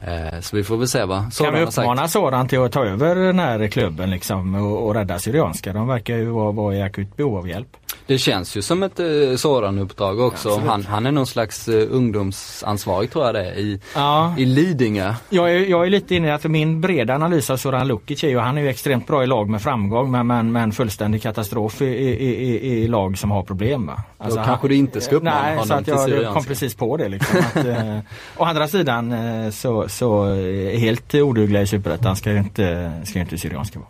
Eh, så vi får väl se vad Kan vi uppmana Soran till att ta över den här klubben liksom och, och rädda Syrianska? De verkar ju vara, vara i akut behov av hjälp. Det känns ju som ett eh, sådan uppdrag också. Ja, han, han är någon slags eh, ungdomsansvarig tror jag det är i, ja. i Lidingö. Jag är, jag är lite inne i att min breda analys av Soran Lukic är ju han är ju extremt bra i lag med framgång men, men, men fullständig katastrof i, i, i, i lag som har problem. Va? Alltså, Då kanske du inte ska uppmana nej, honom så att jag, jag kom precis på det. Liksom, att, eh, å andra sidan eh, så, så helt odugliga i Superettan ska ju inte, ska inte Syrianska vara.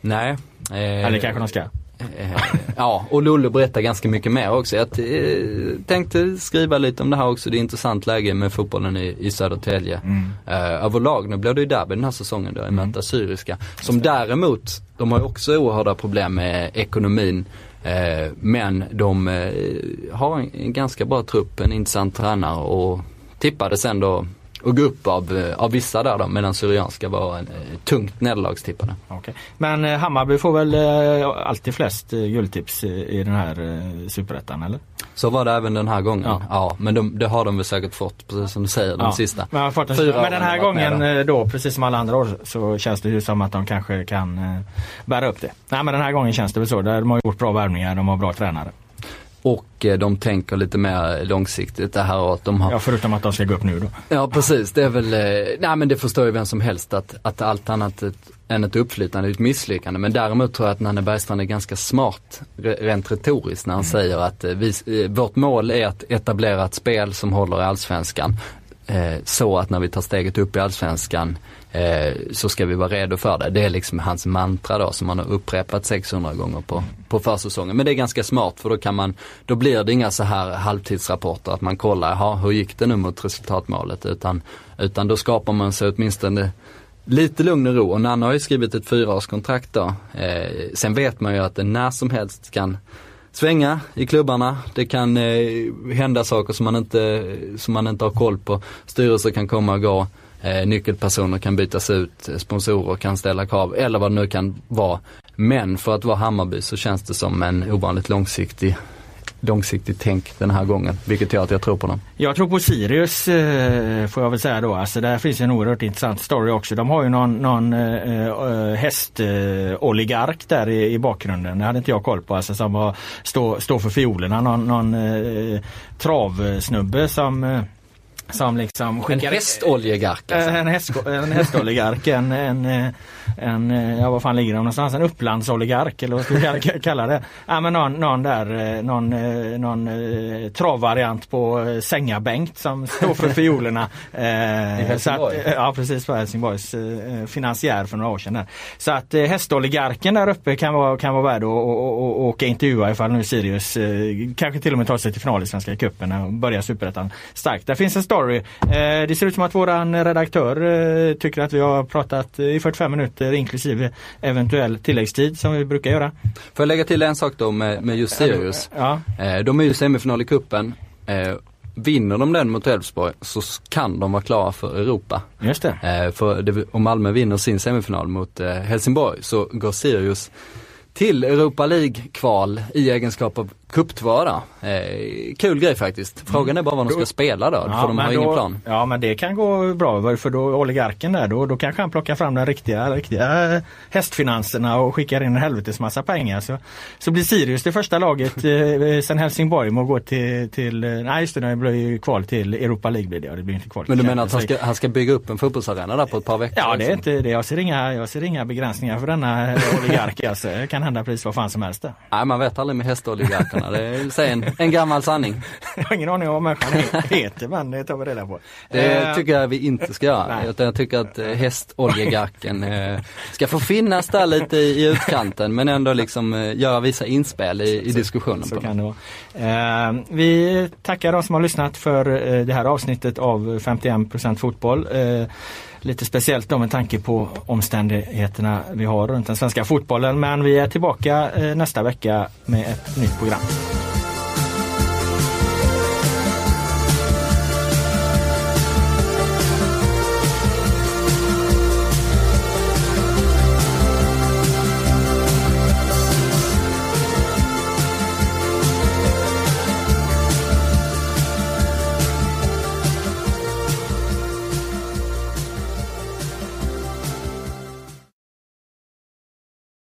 Nej. Eh, Eller kanske de ska. Eh, ja, och Lollo berättar ganska mycket mer också. Jag eh, tänkte skriva lite om det här också. Det är intressant läge med fotbollen i, i Södertälje. Mm. Uh, överlag, nu blir det ju derby den här säsongen då, i mm. möta Syriska. Som däremot, de har ju också oerhörda problem med ekonomin. Uh, men de uh, har en, en, ganska bra trupp, en intressant tränare och tippade sen då och gå upp av, eh, av vissa där då medan Syrianska var en, eh, tungt nederlagstippade. Okay. Men eh, Hammarby får väl alltid flest guldtips i den här superettan eller? Så var det även den här gången. Ja, ja men de, det har de väl säkert fått precis som du säger de ja. sista. Men, fått en, Fyra men den här gången då. då. precis som alla andra år så känns det ju som att de kanske kan bära upp det. Nej men den här gången känns det väl så. De har gjort bra värvningar, de har bra tränare. Och eh, de tänker lite mer långsiktigt det här att de har... Ja förutom att de ska gå upp nu då. Ja precis, det är väl, eh, nej men det förstår ju vem som helst att, att allt annat än ett uppflyttande är ett misslyckande. Men däremot tror jag att Nanne Bergstrand är ganska smart rent retoriskt när han mm. säger att eh, vi, vårt mål är att etablera ett spel som håller i Allsvenskan. Eh, så att när vi tar steget upp i Allsvenskan eh, så ska vi vara redo för det. Det är liksom hans mantra då som han har upprepat 600 gånger på, på försäsongen. Men det är ganska smart för då kan man, då blir det inga så här halvtidsrapporter att man kollar, jaha hur gick det nu mot resultatmålet utan, utan då skapar man sig åtminstone lite lugn och ro och Nanna har ju skrivit ett fyraårskontrakt då. Eh, sen vet man ju att det när som helst kan svänga i klubbarna. Det kan eh, hända saker som man, inte, som man inte har koll på. Styrelser kan komma och gå. Eh, nyckelpersoner kan bytas ut, sponsorer kan ställa krav eller vad det nu kan vara. Men för att vara Hammarby så känns det som en ovanligt långsiktig långsiktigt tänk den här gången. Vilket gör att jag tror på dem. Jag tror på Sirius eh, får jag väl säga då. Alltså där finns en oerhört intressant story också. De har ju någon, någon eh, eh hästoligark eh, där i, i, bakgrunden. Det hade inte jag koll på. Alltså som var, står stå för fiolerna. Någon, någon eh, travsnubbe som eh, som liksom skickar... En hästoljegark alltså. En, häst, en hästoligark, en, en, en, ja vad fan ligger de någonstans? En upplandsoligark eller vad ska vi kalla det? Ja men någon, någon där, eh, någon, eh, någon eh, travvariant på Sänga-Bengt som står för fiolerna. I Helsingborg? Att, ja precis, på Helsingborgs finansiär för några år sedan. Där. Så att hästoligarken där uppe kan vara, kan vara värd att åka intervjua ifall nu Sirius kanske till och med tar sig till final i Svenska cupen och börjar superettan starkt. Där finns en story. Eh, det ser ut som att våran redaktör eh, tycker att vi har pratat i 45 minuter inklusive eventuell tilläggstid som vi brukar göra. Får jag lägga till en sak då med, med just Sirius? Ja. Eh, de är ju semifinal i kuppen Vinner de den mot Elfsborg så kan de vara klara för Europa. Just det. För det, om Malmö vinner sin semifinal mot Helsingborg så går Sirius till Europa League-kval i egenskap av cuptvara. Eh, kul grej faktiskt. Frågan är bara vad de ska spela då, ja, för de har då, ingen plan. Ja men det kan gå bra för då oligarken där då, då kanske han plockar fram de riktiga, riktiga hästfinanserna och skickar in en helvetes massa pengar. Så, så blir Sirius det första laget eh, sen Helsingborg må gå till, till eh, nej just det, det blir ju kval till Europa League blir det, det blir inte kval Men du menar att han ska, han ska bygga upp en fotbollsarena där på ett par veckor? Ja det är inte det. Jag ser inga, jag ser inga begränsningar för denna oligark. alltså. Det kan hända precis vad fan som helst. Där. Nej man vet aldrig med hästoligarkerna. Det är en, en gammal sanning. jag har ingen aning om vad människan heter men det tar vi reda på. Det uh, tycker jag vi inte ska göra. Utan jag tycker att eh, hästoljegarken uh, ska få finnas där lite i, utkanten men ändå liksom göra vissa inspel i, i diskussionen. Så, så kan det vara. Vi tackar de som har lyssnat för det här avsnittet av 51% fotboll. Lite speciellt då med tanke på omständigheterna vi har runt den svenska fotbollen. Men vi är tillbaka eh, nästa vecka med ett nytt program.